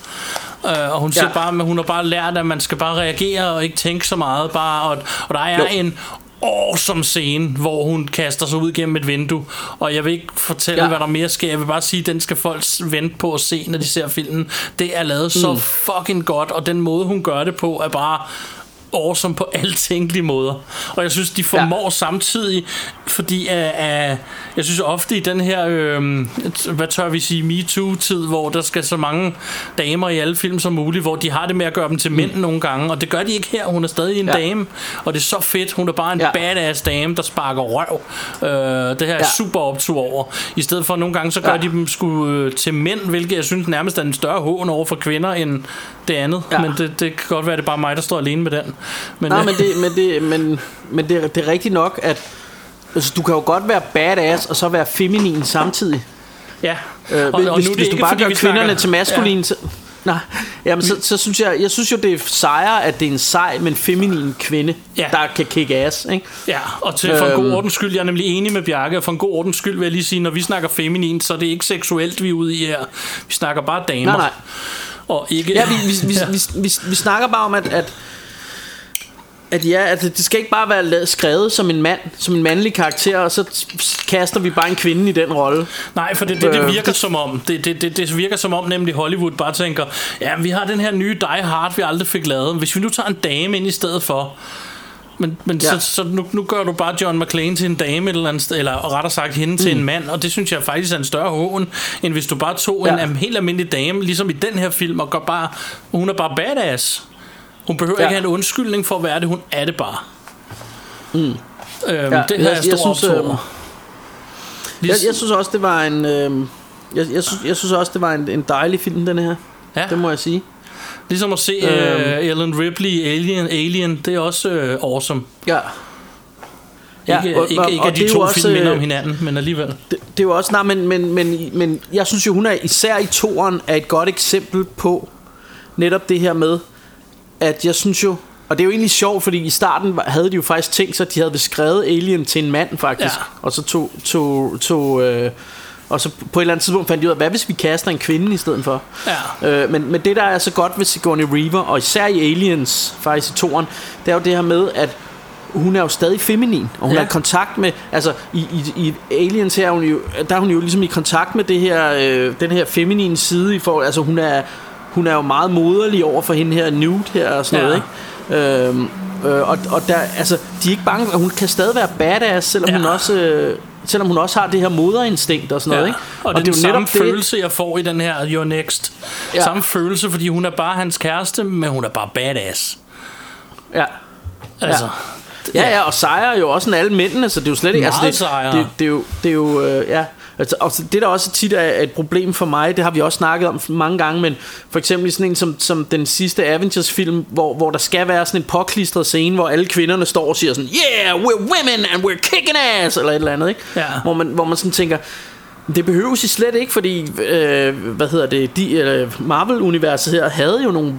Uh, og hun siger
Ja.
bare, at hun har bare lært, at man skal bare reagere og ikke tænke så meget. Bare, og, og der er
jo.
en awesome scene, hvor hun kaster sig ud gennem et vindue. Og jeg vil ikke fortælle,
Ja.
hvad der mere sker. Jeg vil bare sige, at den skal folk vente på at se, når de ser filmen. Det er lavet mm. så fucking godt, og den måde, hun gør det på, er bare awesome på alle tænkelige måder. Og jeg synes, de formår ja. samtidig, fordi uh, uh, jeg synes ofte i den her, øh, hvad tør vi sige, MeToo-tid, hvor der skal så mange damer i alle film som muligt, hvor de har det med at gøre dem til mænd mm. nogle gange, og det gør de ikke her. Hun er stadig en
Ja.
dame, og det er så fedt. Hun er bare en
Ja.
badass dame, der sparker røv. Øh, det her er
Ja.
super optur over. I stedet for nogle gange, så gør
Ja.
de dem sgu øh, til mænd, hvilket jeg synes nærmest er en større hån over for kvinder end det andet.
Ja.
Men det, det kan godt være, at det er bare mig, der står alene med den. Men,
Nej,
øh,
men det, men det, men, men det, er- det er rigtigt nok, at altså, du kan jo godt være badass og så være feminin samtidig.
Ja.
Øh,
og, og
hvis,
nu er det
hvis du bare gør
vi
kvinderne
snakker-
til maskuline... Ja. Så, nej, jamen, så, så synes jeg, jeg synes jo, det er sejere, at det er en sej, men feminin kvinde, ja. Der kan kick ass, ikke?
Ja, og til, for en
Øhm.
god ordens skyld, jeg er nemlig enig med Bjarke, og for en god ordens skyld vil jeg lige sige, når vi snakker feminin, så er det ikke seksuelt, vi er ude i her. Vi snakker bare damer.
Nej, nej.
Og ikke...
Ja, vi, vi, vi, vi, vi, vi snakker bare om, at, at at ja, at det skal ikke bare være la- skrevet som en mand, som en mandlig karakter, og så kaster vi bare en kvinde i den rolle.
Nej, for det, det, det
Øh,
virker som om, det, det, det, det virker som om nemlig Hollywood bare tænker, ja, vi har den her nye Die Hard, vi aldrig fik lavet. Hvis vi nu tager en dame ind i stedet for, men, men
Ja.
så, så nu, nu gør du bare John McClane til en dame et eller andet sted, eller rettere sagt hende mm. til en mand, og det synes jeg faktisk er en større hån, end hvis du bare tog ja. En, en helt almindelig dame, ligesom i den her film, og gør bare, hun er bare badass. Hun behøver ja. Ikke have en undskyldning for at være det, hun er det bare. Mm. Øhm, ja, det har
jeg-
jeg,
jeg synes, øhm,
over.
Jeg, jeg synes også, det var en... Øh, jeg, jeg, synes, jeg synes også, det var en, en dejlig film, den her.
Ja.
Det må jeg sige.
Ligesom at se
Øhm.
øh, Ellen Ripley i Alien, Alien, det er også øh, awesome.
Ja.
Ja, ikke,
og-
ikke,
og-
ikke
og
at de to
også,
film minder om
øh,
hinanden, men alligevel.
Det, det er jo også... Nej, men, men, men, men jeg synes jo, hun er især i toeren er et godt eksempel på netop det her med, at jeg synes jo... Og det er jo egentlig sjovt, fordi i starten havde de jo faktisk tænkt sig, at de havde beskrevet Alien til en mand, faktisk.
Ja.
Og så tog... tog, tog øh, og så på et eller andet tidspunkt fandt de ud af, hvad hvis vi kaster en kvinde i stedet for?
Ja.
Øh, men, men det der er så godt ved Sigourney Weaver Og især i Aliens Faktisk i toren Det er jo det her med at hun er jo stadig feminin Og hun
Ja.
er i kontakt med Altså i, i, i Aliens her er hun jo, Der er hun jo ligesom i kontakt med det her øh, Den her feminine side i forhold, Altså hun er Hun er jo meget moderlig over for hende her Nude her og sådan
Ja.
noget ikke? Øhm, øh, og, og der, altså, de er ikke bange Hun kan stadig være badass Selvom
Ja.
hun også øh, Selvom hun også har det her moderinstinkt og sådan noget
Ja.
ikke?
Og, og det er den samme følelse, jeg får i den her Your Next. Ja.
Ja.
Samme følelse, fordi hun er bare hans kæreste, men hun er bare badass.
Ja
Altså,
Ja, ja, og sejre er jo også en alle mændene, så det er jo slet ikke...
Meget
altså, det,
sejre.
det, det, er jo, det er jo øh, ja, altså, og det der også tit er et problem for mig, det har vi også snakket om mange gange, men for eksempel sådan en som, som den sidste Avengers-film, hvor, hvor der skal være sådan en påklistret scene, hvor alle kvinderne står og siger sådan, yeah, we're women and we're kicking ass, eller et eller andet, ikke?
Ja.
Hvor, man, hvor man sådan tænker, det behøves I slet ikke, fordi øh, hvad hedder det, de, øh, Marvel-universet her havde jo nogle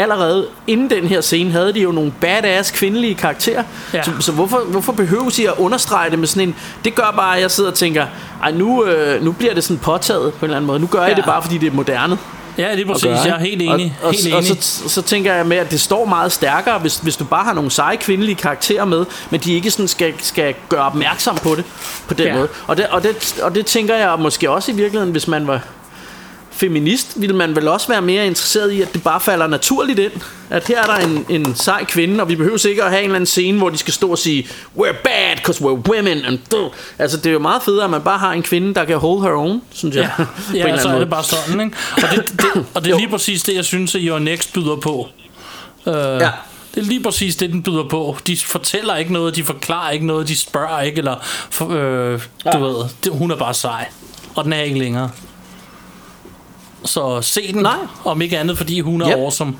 allerede inden den her scene havde de jo nogle badass kvindelige karakterer.
Ja.
Så, så hvorfor, hvorfor behøves I at understrege det med sådan en... Det gør bare, at jeg sidder og tænker, ej nu, øh, nu bliver det sådan påtaget på en eller anden måde. Nu gør jeg
Ja.
det bare, fordi det er moderne.
ja, det er præcis.
gøre,
Jeg er helt enig.
Og, og,
helt
og,
enig.
så, så tænker jeg med, at det står meget stærkere, hvis, hvis du bare har nogle seje kvindelige karakterer med, men de ikke sådan skal, skal gøre opmærksom på det på den
Ja.
måde. Og det, og, det, og det tænker jeg måske også i virkeligheden, hvis man var feminist, ville man vel også være mere interesseret i, at det bare falder naturligt ind. At her er der en, en sej kvinde, og vi behøver ikke at have en eller anden scene, hvor de skal stå og sige, we're bad, because we're women. And duh. altså, det er jo meget federe, at man bare har en kvinde, der kan hold her own, synes jeg.
Ja, ja så er
måde.
det bare sådan, ikke? Og det, det, og det er lige præcis det, jeg synes, at Your Next byder på. Uh, ja. Det er lige præcis det, den byder på. De fortæller ikke noget, de forklarer ikke noget, de spørger ikke, eller øh,
Ja.
du ved, det, hun er bare sej. Og den er ikke længere. Så se den,
Nej.
om ikke andet, fordi hun er
Yep.
awesome.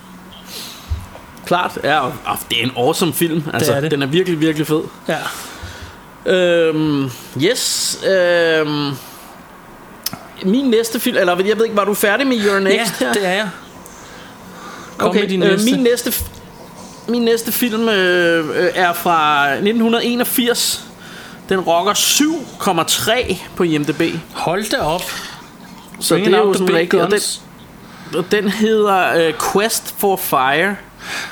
Klart, ja, og, og det er en awesome film. Altså,
er det.
Den er virkelig, virkelig fed.
Ja.
Øhm, yes. Øhm, min næste film, eller jeg ved ikke, var du færdig med Your Next
ja,
her?
det er jeg. Kom
okay,
med din
øh,
næste.
min næste min næste film øh, øh, er fra 1981. Den rocker 7,3 på IMDb.
Hold da op.
Så det
Bringing
er
out
jo sådan rigtig, og den, og den hedder øh, Quest for Fire,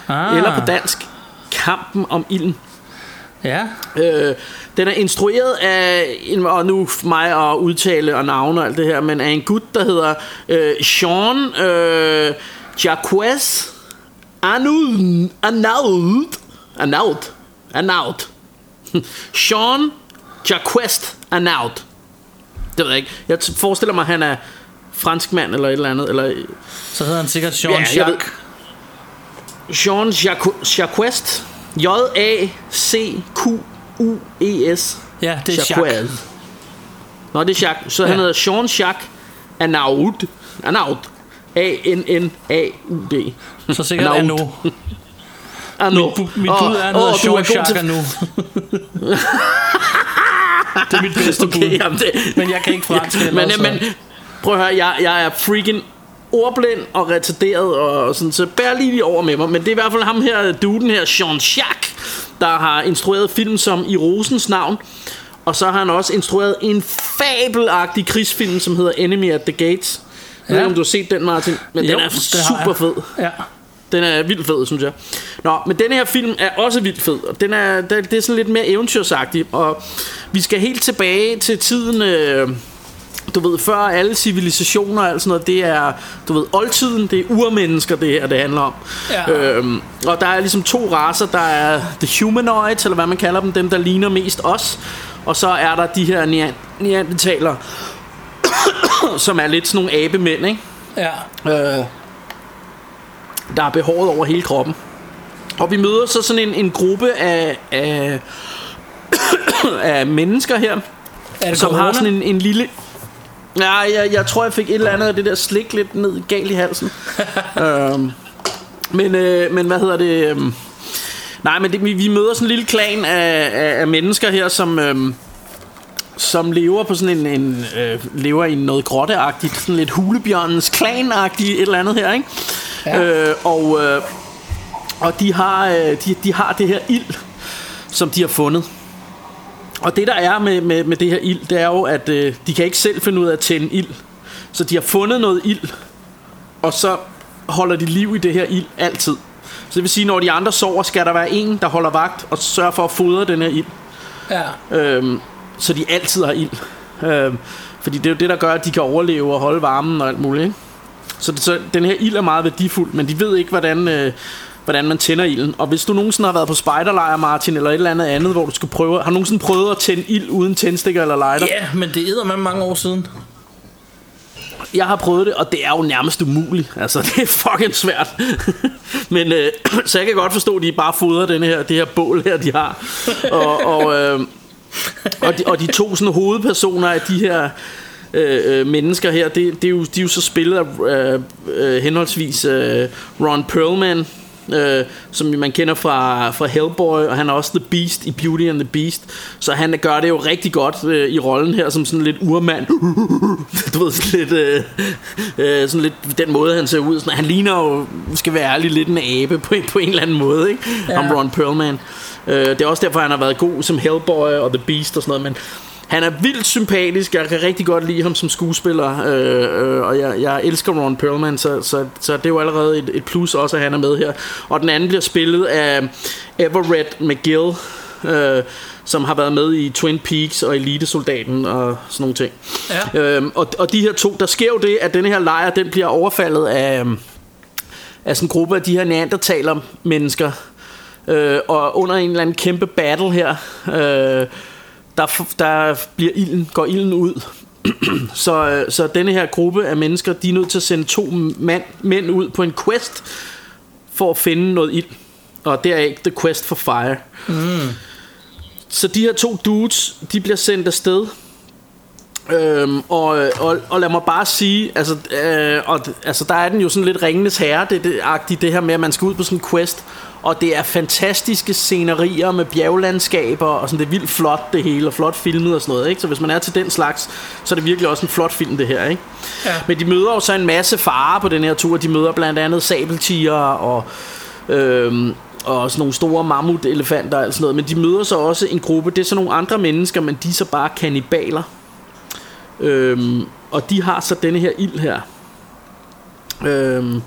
Ah,
eller på dansk Kampen om ilden.
Ja,
Øh, den er instrueret af, og nu mig at udtale og navne og alt det her, men af en gut, der hedder øh, Sean øh, Jacques Arnaud. Arnaud. Arnaud. Arnaud. Sean Jacques Arnaud. Det ved jeg ikke. Jeg forestiller mig, at han er franskmand eller et eller andet. Eller
så hedder han sikkert Sean
Ja, ved-
Jacques.
Jacques. J-A-C-Q-U-E-S.
Ja, det er Jacques.
Jacques. Nå, det er Jacques. Så ja. han
Ja.
hedder Jean-Jacques Arnaud. Arnaud. A-N-N-A-U-D.
Så sikkert.
Arnaud.
Arnaud. Bu- Mit bud er, han hedder
åh, du er
Sean
god til-
Jacques nu. det er mit bedste bud.
Okay, jamen det,
Men jeg kan ikke fransk heller,
men, men prøv at høre, jeg, jeg er freaking ordblind og retarderet og sådan, så bær lige over med mig. Men det er i hvert fald ham her, duden her, Jean-Jacques, der har instrueret film som I Rosens navn. Og så har han også instrueret en fabelagtig krigsfilm, som hedder Enemy at the Gates. Jeg ved
Ja.
ikke, om du har set den, Martin, men
Jo,
den er super fed.
Ja.
Den er vildt fed, synes jeg. Nå, men den her film er også vildt fed. Og den er, det er sådan lidt mere eventyrsagtig. Og vi skal helt tilbage til tiden... Øh, du ved, før alle civilisationer og alt sådan noget, det er, du ved, oldtiden, det er urmennesker, det her, det handler om.
Ja.
Øhm, og der er ligesom to racer, der er the humanoids, eller hvad man kalder dem, dem der ligner mest os. Og så er der de her nean- neandertalere, som er lidt sådan nogle abemænd, ikke?
Ja.
øh, der er behåret over hele kroppen. Og vi møder så sådan en, en gruppe af, af, af mennesker her,
Er det
som
corona?
har sådan en, en lille... Ja, jeg, jeg tror, jeg fik et eller andet af det der slik lidt ned galt i halsen. øhm, men, øh, men hvad hedder det... øhm, nej, men det, vi, vi møder sådan en lille klan af, af, af mennesker her, som... Øhm, som lever på sådan en, en øh, lever i noget grotteagtigt, sådan lidt hulebjørnens klanagtigt et eller andet her, ikke?
Ja.
Øh, og øh, og de har øh, de, de har det her ild, som de har fundet. Og det der er med, med, med det her ild, det er jo at øh, de kan ikke selv finde ud af at tænde ild. Så de har fundet noget ild, og så holder de liv i det her ild altid. Så det vil sige, når de andre sover, skal der være en, der holder vagt og sørger for at fodre den her ild
Ja.
øhm, så de altid har ild. Øhm, fordi det er jo det, der gør, at de kan overleve og holde varmen og alt muligt. Ikke? Så, det, så den her ild er meget værdifuld, men de ved ikke, hvordan, øh, hvordan man tænder ilden. Og hvis du nogensinde har været på spejderlejr, Martin, eller et eller andet andet, hvor du skal prøve... Har du nogensinde prøvet at tænde ild uden tændstikker eller lighter?
Ja, men det æder med mange år siden.
Jeg har prøvet det, og det er jo nærmest umuligt. Altså, det er fucking svært. Men øh, så jeg kan godt forstå, at de bare fodrer den her, det her bål her, de har. Og, og, øh, og, de, og de to sådan hovedpersoner af de her øh, øh, mennesker her, det, det er jo, de er jo så spillet af øh, øh, henholdsvis øh, Ron Perlman, øh, som man kender fra, fra Hellboy, og han er også The Beast i Beauty and the Beast. Så han gør det jo rigtig godt øh, i rollen her, som sådan lidt urmand. du ved, sådan lidt, øh, øh, sådan lidt den måde, han ser ud. Sådan, han ligner jo, skal være ærlig, lidt en abe på, på en eller anden måde, ikke? Ja. Ham Ron Perlman. Øh, det er også derfor, han har været god som Hellboy og The Beast og sådan noget, men han er vildt sympatisk. Jeg kan rigtig godt lide ham som skuespiller, øh, øh, og jeg, jeg elsker Ron Perlman, så, så, så det er jo allerede et, et plus også, at han er med her. Og den anden bliver spillet af Everett McGill, øh, som har været med i Twin Peaks og Elitesoldaten og sådan nogle ting.
Ja.
Øhm, og, og de her to, der sker jo det, at den her lejr, den bliver overfaldet af, øhm, af sådan en gruppe af de her neandertaler mennesker. Øh, og under en eller anden kæmpe battle her, øh, der, der bliver ilden, går ilden ud. så, øh, så denne her gruppe af mennesker, de er nødt til at sende to mand, mænd ud på en quest for at finde noget ild. Og det er ikke The Quest for Fire. Mm. Så de her to dudes, de bliver sendt afsted Øhm, og, og, og lad mig bare sige, altså, øh, og, altså der er den jo sådan lidt ringenes herre, det, det, agtigt, det her med, at man skal ud på sådan en quest, og det er fantastiske scenerier med bjerglandskaber, og sådan det er vildt flot det hele, og flot filmet og sådan noget, ikke? Så hvis man er til den slags, så er det virkelig også en flot film det her, ikke?
Ja.
Men de møder jo så en masse farer på den her tur, de møder blandt andet sabeltiger og... Øhm, og sådan nogle store mammutelefanter og sådan noget. Men de møder så også en gruppe, det er så nogle andre mennesker, men de er så bare kannibaler. Øhm, og de har så denne her ild her. Øhm,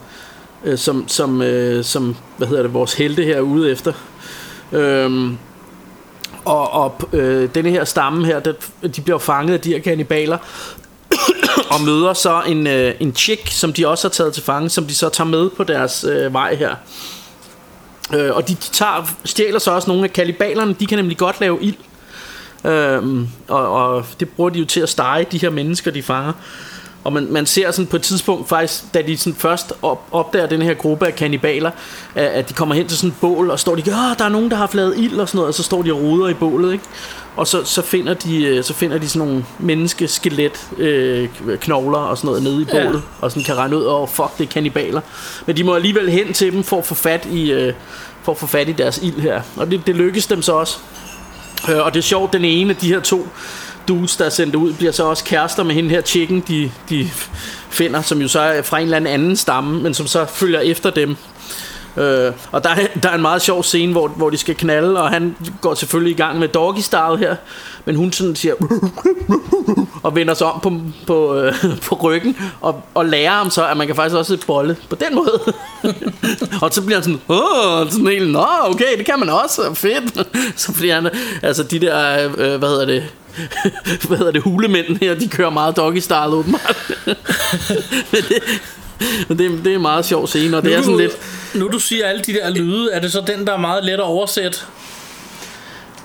øh, som, som, øh, som, hvad hedder det, vores helte her er ude efter. Øhm, og og øh, denne her stamme her, der, de bliver fanget af de her kannibaler. og møder så en, øh, en chick, som de også har taget til fange, som de så tager med på deres øh, vej her. Øh, og de, de tager, stjæler så også nogle af kalibalerne, de kan nemlig godt lave ild. Øhm, og, og det bruger de jo til at stege de her mennesker, de fanger. Og man, man ser sådan på et tidspunkt faktisk, da de sådan først op, opdager den her gruppe af kannibaler, at, at de kommer hen til sådan et bål, og står de, Åh, der er nogen, der har lavet ild og sådan noget, og så står de og ruder i bålet, ikke? Og så, så, finder de, øh, så finder de sådan nogle menneskeskelet øh, knogler og sådan noget nede i
Ja.
bålet, ja. og sådan kan regne ud, åh, oh, fuck, det er kannibaler. Men de må alligevel hen til dem for at få fat i, øh, for at få fat i deres ild her. Og det, det lykkes dem så også. Øh, og det er sjovt, den ene af de her to dudes, der er sendt ud, bliver så også kærester med hende her chicken, de, de finder, som jo så er fra en eller anden anden stamme, men som så følger efter dem. Øh, og der der er en meget sjov scene, hvor, hvor de skal knalde, og han går selvfølgelig i gang med doggy style her, men hun sådan siger og vender sig om på, på, øh, på ryggen og, og lærer ham så, at man kan faktisk også bolle på den måde. og så bliver han sådan, åh, sådan helt, nå, okay, det kan man også, fedt. Så bliver han, altså de der, øh, hvad hedder det, hvad hedder det, hulemænd her, de kører meget doggy style åbenbart. men det, men det, det er en meget sjov scene, og det
nu,
er sådan
du,
lidt,
Nu du siger alle de der lyde, er det så den, der er meget let at oversætte?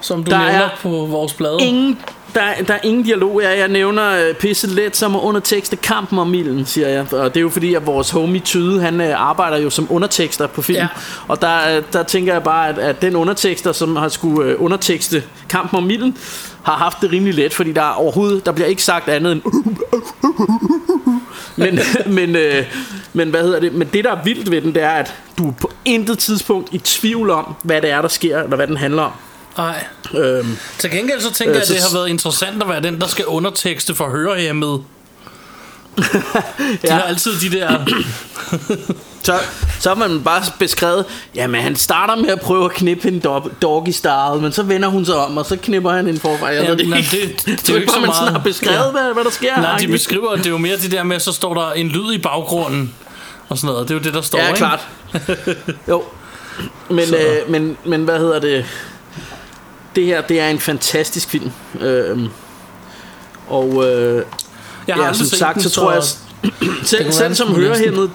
Som du
Der
nævner
er
på vores blade?
ingen, der, der er ingen dialog. Jeg, jeg nævner øh, pisse let som undertekste kampen om milden, siger jeg. Og det er jo fordi, at vores homie Tyde, han øh, arbejder jo som undertekster på film.
Ja.
Og der, øh, der tænker jeg bare, at, at den undertekster, som har skulle undertekste kampen om milden, har haft det rimelig let, fordi der er overhovedet, der bliver ikke sagt andet end men, men, øh, men hvad hedder det? Men det der er vildt ved den, det er, at du er på intet tidspunkt i tvivl om, hvad det er, der sker, eller hvad den handler om.
Nej.
Øhm,
Til gengæld så tænker
Øh,
jeg, at det har været interessant at være den, der skal undertekste for hørehæmmede. De
Ja.
har altid de der...
Så, så har man bare beskrevet, jamen han starter med at prøve at knippe en dog, doggy style, men så vender hun sig om, og så knipper han en forfra.
Ja,
det, ikke.
det- det er
det
jo ikke så
man
meget.
har beskrevet,
Ja.
hvad, hvad der sker.
Nej, de beskriver, det er jo mere det der med, så står der en lyd i baggrunden. Og sådan noget. Det er jo det, der står,
Ja,
ikke?
klart. jo. Men, øh, men, men hvad hedder det? Det her, det er en fantastisk film. Øhm, og øh,
Jeg har
ja, som sagt,
den,
så tror jeg, selv, selv som hørehæmmet,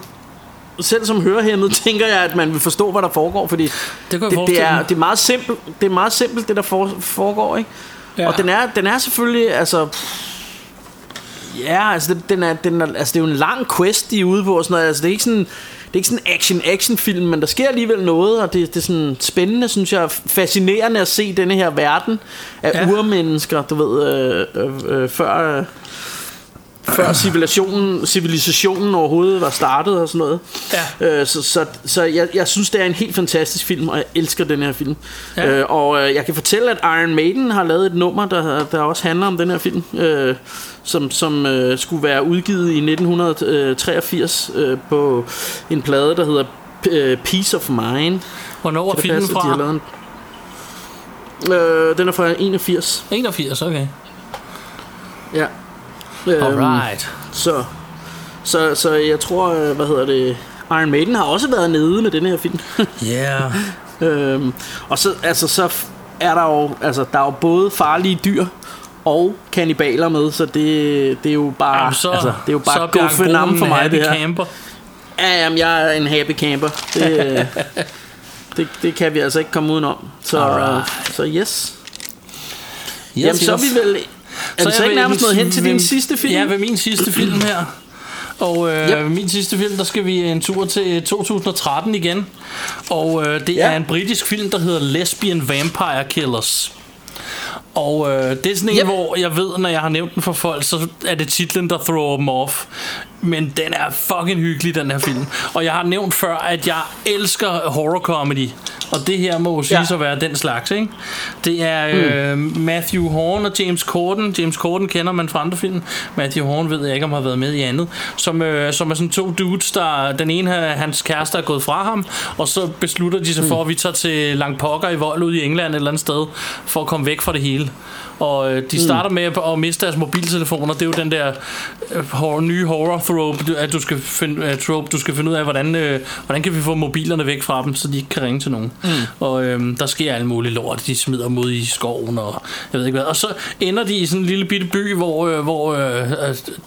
selv som hørehæmmet tænker jeg, at man vil forstå, hvad der foregår, fordi
Det
det, det, er, det er meget simpelt, det er meget simpelt det der for, foregår, ikke?
Ja.
Og den er, den er selvfølgelig, altså... Ja, altså, den er, den er, altså, det er jo en lang quest, de er ude på og sådan noget. Altså, det er ikke sådan, er ikke sådan en action-action-film, men der sker alligevel noget, og det, det er sådan spændende, synes jeg, fascinerende at se denne her verden af
Ja.
ja. urmennesker, du ved, øh, øh, øh, før, øh, før civilisationen, civilisationen overhovedet var startet og sådan noget.
Ja.
Øh, så så, så jeg, jeg synes, det er en helt fantastisk film, og jeg elsker den her film.
Ja.
Øh, og øh, jeg kan fortælle, at Iron Maiden har lavet et nummer, der, der også handler om den her film, øh, som, som øh, skulle være udgivet i 1983 øh, på en plade, der hedder øh, Peace of Mind.
Hvornår er filmen
de
fra?
lavet en Øh, den er fra 81.
81, okay.
Ja. Øhm,
Alright.
Så, så, så jeg tror, øh, hvad hedder det, Iron Maiden har også været nede med den her film.
Yeah.
øhm, og så, altså, så er der jo, altså, der er jo både farlige dyr og kannibaler med, så det, det er jo bare,
Jamen, så,
altså, det er jo bare gå
Bjarke
for mig, det her.
camper.
Ja, jamen, jeg er en happy camper. Det, det, det kan vi altså ikke komme udenom. Så,
Alright.
så yes.
Yes,
Jamen, så er vi vel... Er så
jeg
ikke
ved-
nærmest nået hen til din sidste film?
Ja, ved min sidste film her. Og øh,
Yep.
min sidste film, der skal vi en tur til 2013 igen. Og øh, det
Ja.
er en britisk film, der hedder Lesbian Vampire Killers. Og øh, det er sådan en,
Yep.
hvor jeg ved, når jeg har nævnt den for folk, så er det titlen, der thrower dem off. Men den er fucking hyggelig, den her film. Og jeg har nævnt før, at jeg elsker horror comedy. Og det her må jo siges
Ja.
at være den slags, ikke? Det er øh, Matthew Horn og James Corden. James Corden kender man fra andre film. Matthew Horn ved jeg ikke, om har været med i andet. Som, øh, som er sådan to dudes, der den ene, hans kæreste er gået fra ham, og så beslutter de sig for, at vi tager til Langpokker i vold ud i England et eller andet sted, for at komme væk fra det hele. Og øh, de starter med at, at miste deres mobiltelefoner. Det er jo den der øh, horror, nye horror trope, du- at du skal finde, uh, trope, du skal finde ud af, hvordan, øh, hvordan kan vi få mobilerne væk fra dem, så de ikke kan ringe til nogen. Mm. Og øh, der sker alle mulige lort. De smider dem ud i skoven, og jeg ved ikke hvad. Og så ender de i sådan en lille bitte by, hvor, øh, hvor øh,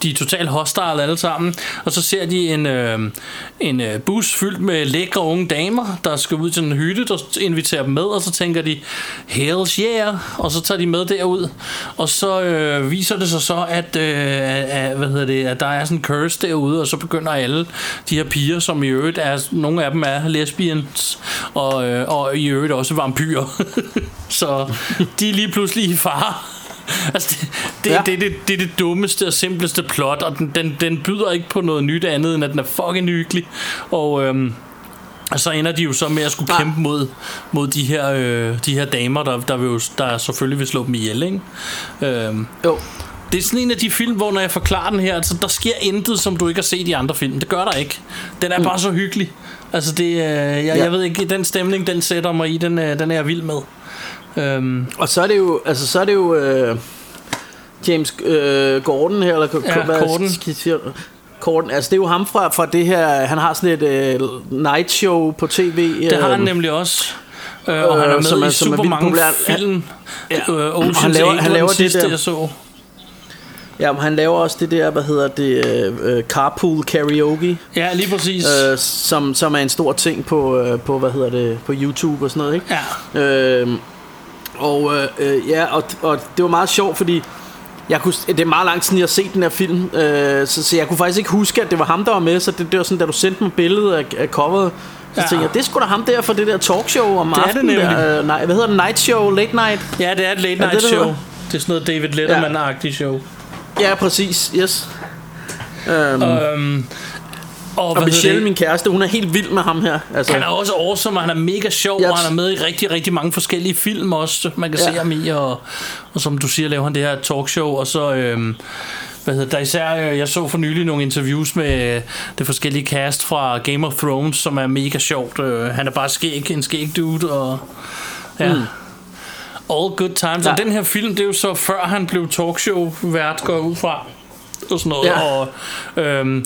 de er totalt hostile alle sammen. Og så ser de en, øh, en øh, bus fyldt med lækre unge damer, der skal ud til en hytte, der inviterer dem med, og så tænker de, hells yeah, og så tager de med derud. Og så øh, viser det sig så, at, øh, at, hvad hedder det, at der er sådan en curse derude, og så begynder alle de her piger, som i øvrigt er, nogle af dem er lesbians, og, øh, og i øvrigt også vampyrer. så de er lige pludselig i fare. Altså, det, det. Ja. det, det, det er det dummeste og simpleste plot, og den, den, den byder ikke på noget nyt andet, end at den er fucking hyggelig. Og, øhm, og så ender de jo så med at skulle kæmpe mod, mod de, her, øh, de her damer, der, der, vil jo, der selvfølgelig vil slå dem ihjel. Ikke? Øhm,
Jo.
det er sådan en af de film, hvor når jeg forklarer den her, altså, der sker intet, som du ikke har set i andre film. Det gør der ikke. Den er mm. bare så hyggelig. Altså, det, øh, jeg, ja. Jeg ved ikke, den stemning, den sætter mig i, den, øh, den er jeg vild med. Øhm,
Og så er det jo, altså så er det jo øh, James øh, Gordon her, eller
Ja,
hvad
Corden.
Altså, det er jo ham fra, fra det her... Han har sådan et uh, night show på tv.
Det har han
øhm,
nemlig også. Øh, og han er med
som er-
i
som er
super mange
populær.
film.
Ja.
Øh, Ocean's
Han laver-
8
han laver det der-
jeg så.
Ja, men han laver også det der, hvad hedder det, uh, carpool karaoke,
Ja, lige præcis.
uh, som, som er en stor ting på, uh, på, hvad hedder det, på YouTube og sådan noget, ikke?
ja.
Øhm, og øh, øh, ja, og, og det var meget sjovt, fordi jeg kunne, det er meget lang tid siden, jeg har set den her film, øh, så, så jeg kunne faktisk ikke huske, at det var ham, der var med, så det, det var sådan, da du sendte mig billedet af, af coveret, så
Ja.
tænkte jeg, det er sgu da ham der for det der talkshow om
Det det
aftenen.
nemlig.
der, øh, nej, hvad hedder det? Night show, late night?
ja, det er et late
det,
night
det
show.
hedder?
Det er sådan noget David Letterman-agtigt show.
Ja, præcis, yes. Øhm, og,
Øhm, og,
og Michelle, min kæreste, hun er helt vild med ham her. Altså,
Han er også awesome, og han er mega sjov,
Jeg-
og han er med i rigtig, rigtig mange forskellige film også, man kan ja. Se ham i, og, og som du siger, laver han det her talkshow, og så... Øhm, hvad hedder der især, øh, jeg så for nylig nogle interviews med øh, det forskellige cast fra Game of Thrones, som er mega sjovt. Øh, Han er bare skæg, en skæg dude, og ja. Mm. All good times. Ja. Og den her film, det er jo så før han blev talkshow-vært, går ud fra. Og sådan noget.
Ja.
Og, øhm,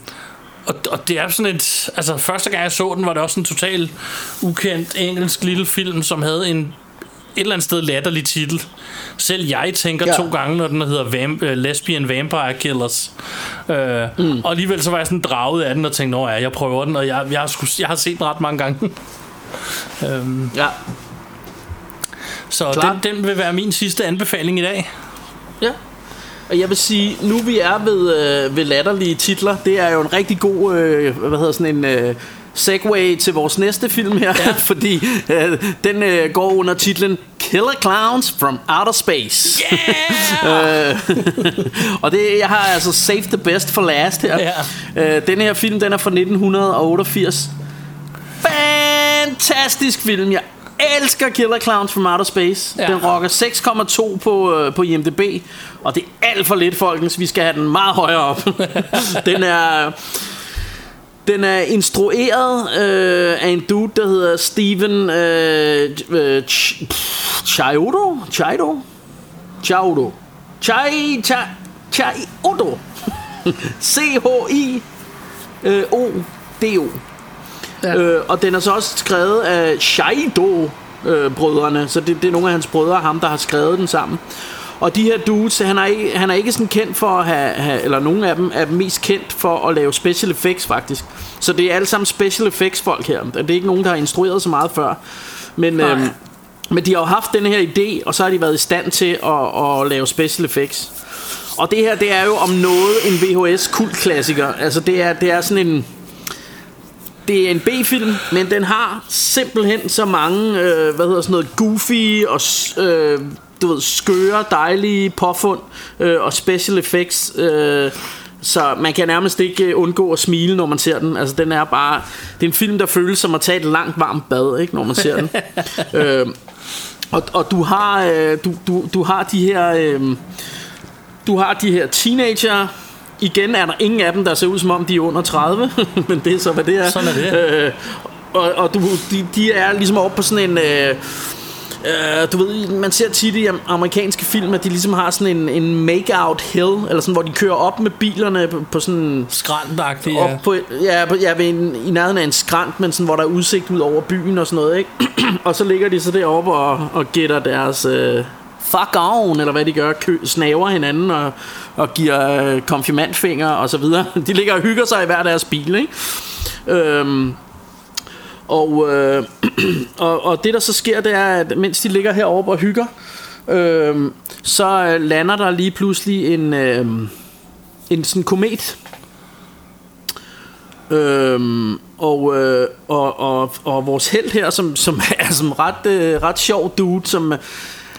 og, og det er sådan et... Altså, første gang jeg så den, var det også en total ukendt engelsk lille film, som havde en et eller andet sted latterlig titel. Selv jeg tænker ja. To gange, når den hedder Vamp- uh, Lesbian Vampire Killers. Uh, mm. Og alligevel så var jeg sådan draget af den og tænkte, nå ja, jeg prøver den, og jeg, jeg, har, jeg har set den ret mange gange. um,
ja,
så den,
Klart.
den vil være min sidste anbefaling i dag.
Ja. Og jeg vil sige, nu vi er ved, øh, ved latterlige titler, det er jo en rigtig god, øh, hvad hedder sådan en... Øh, segway til vores næste film her, ja. fordi øh, den øh, går under titlen Killer Clowns from Outer Space.
Yeah!
Øh, og det, jeg har altså saved the best for last her.
Ja.
Øh, den her film, den er fra 1988. Fantastisk film. Jeg elsker Killer Clowns from Outer Space.
Ja.
Den rocker 6,2 på, øh, på IMDb. Og det er alt for lidt, folkens. Vi skal have den meget højere op. den er... Den er instrueret øh, af en dude, der hedder Steven øh, øh, Ch- Chiodo? Chiodo? Chiodo. Chai, chai, Chiodo. C-H-I-O-D-O.
Ja.
Øh, og den er så også skrevet af Shaido øh, brødrene, så det, det er nogle af hans brødre, ham der har skrevet den sammen. Og de her dudes, han er ikke, han er ikke sådan kendt for at have, have, eller nogle af dem er mest kendt for at lave special effects faktisk. Så det er alle sammen special effects folk her. Det er ikke nogen, der har instrueret så meget før. Men,
Nej.
øhm, men de har jo haft den her idé, og så har de været i stand til at, at lave special effects. Og det her, det er jo om noget en VHS kultklassiker. Altså det er, det er sådan en det er en B-film, men den har simpelthen så mange, øh, hvad hedder sådan noget, goofy og øh, du ved, skøre, dejlige påfund øh, og special effects. Øh, så man kan nærmest ikke øh, undgå at smile, når man ser den. Altså, den er bare... Det er en film, der føles som at tage et langt, varmt bad, ikke, når man ser den. øh, og, og du har, øh, du, du, du har de her... Øh, du har de her teenager. Igen er der ingen af dem, der ser ud som om, de er under 30. men det er så, hvad det er.
Sådan er det.
Øh, og og du, de, de er ligesom oppe på sådan en... Øh, øh, du ved, man ser tit i am- amerikanske film, at de ligesom har sådan en, en make-out hill, eller sådan, hvor de kører op med bilerne på, på sådan...
Skrantagtigt, ja.
på, ja, på, ja ved en, i nærheden af en skrant, men sådan, hvor der er udsigt ud over byen og sådan noget, ikke? og så ligger de så deroppe og, og gætter deres øh, fuck on, eller hvad de gør, kø, snaver hinanden og, og giver øh, konfirmandfinger og så videre. De ligger og hygger sig i hver deres bil, ikke? Øhm, og, øh, og, og det der så sker, det er, at mens de ligger heroppe og hygger, øhm, øh, så lander der lige pludselig en, øh, en sådan komet. Øhm, og, øh, og, og, og vores held her, som, som er som ret, øh, ret sjov dude, som,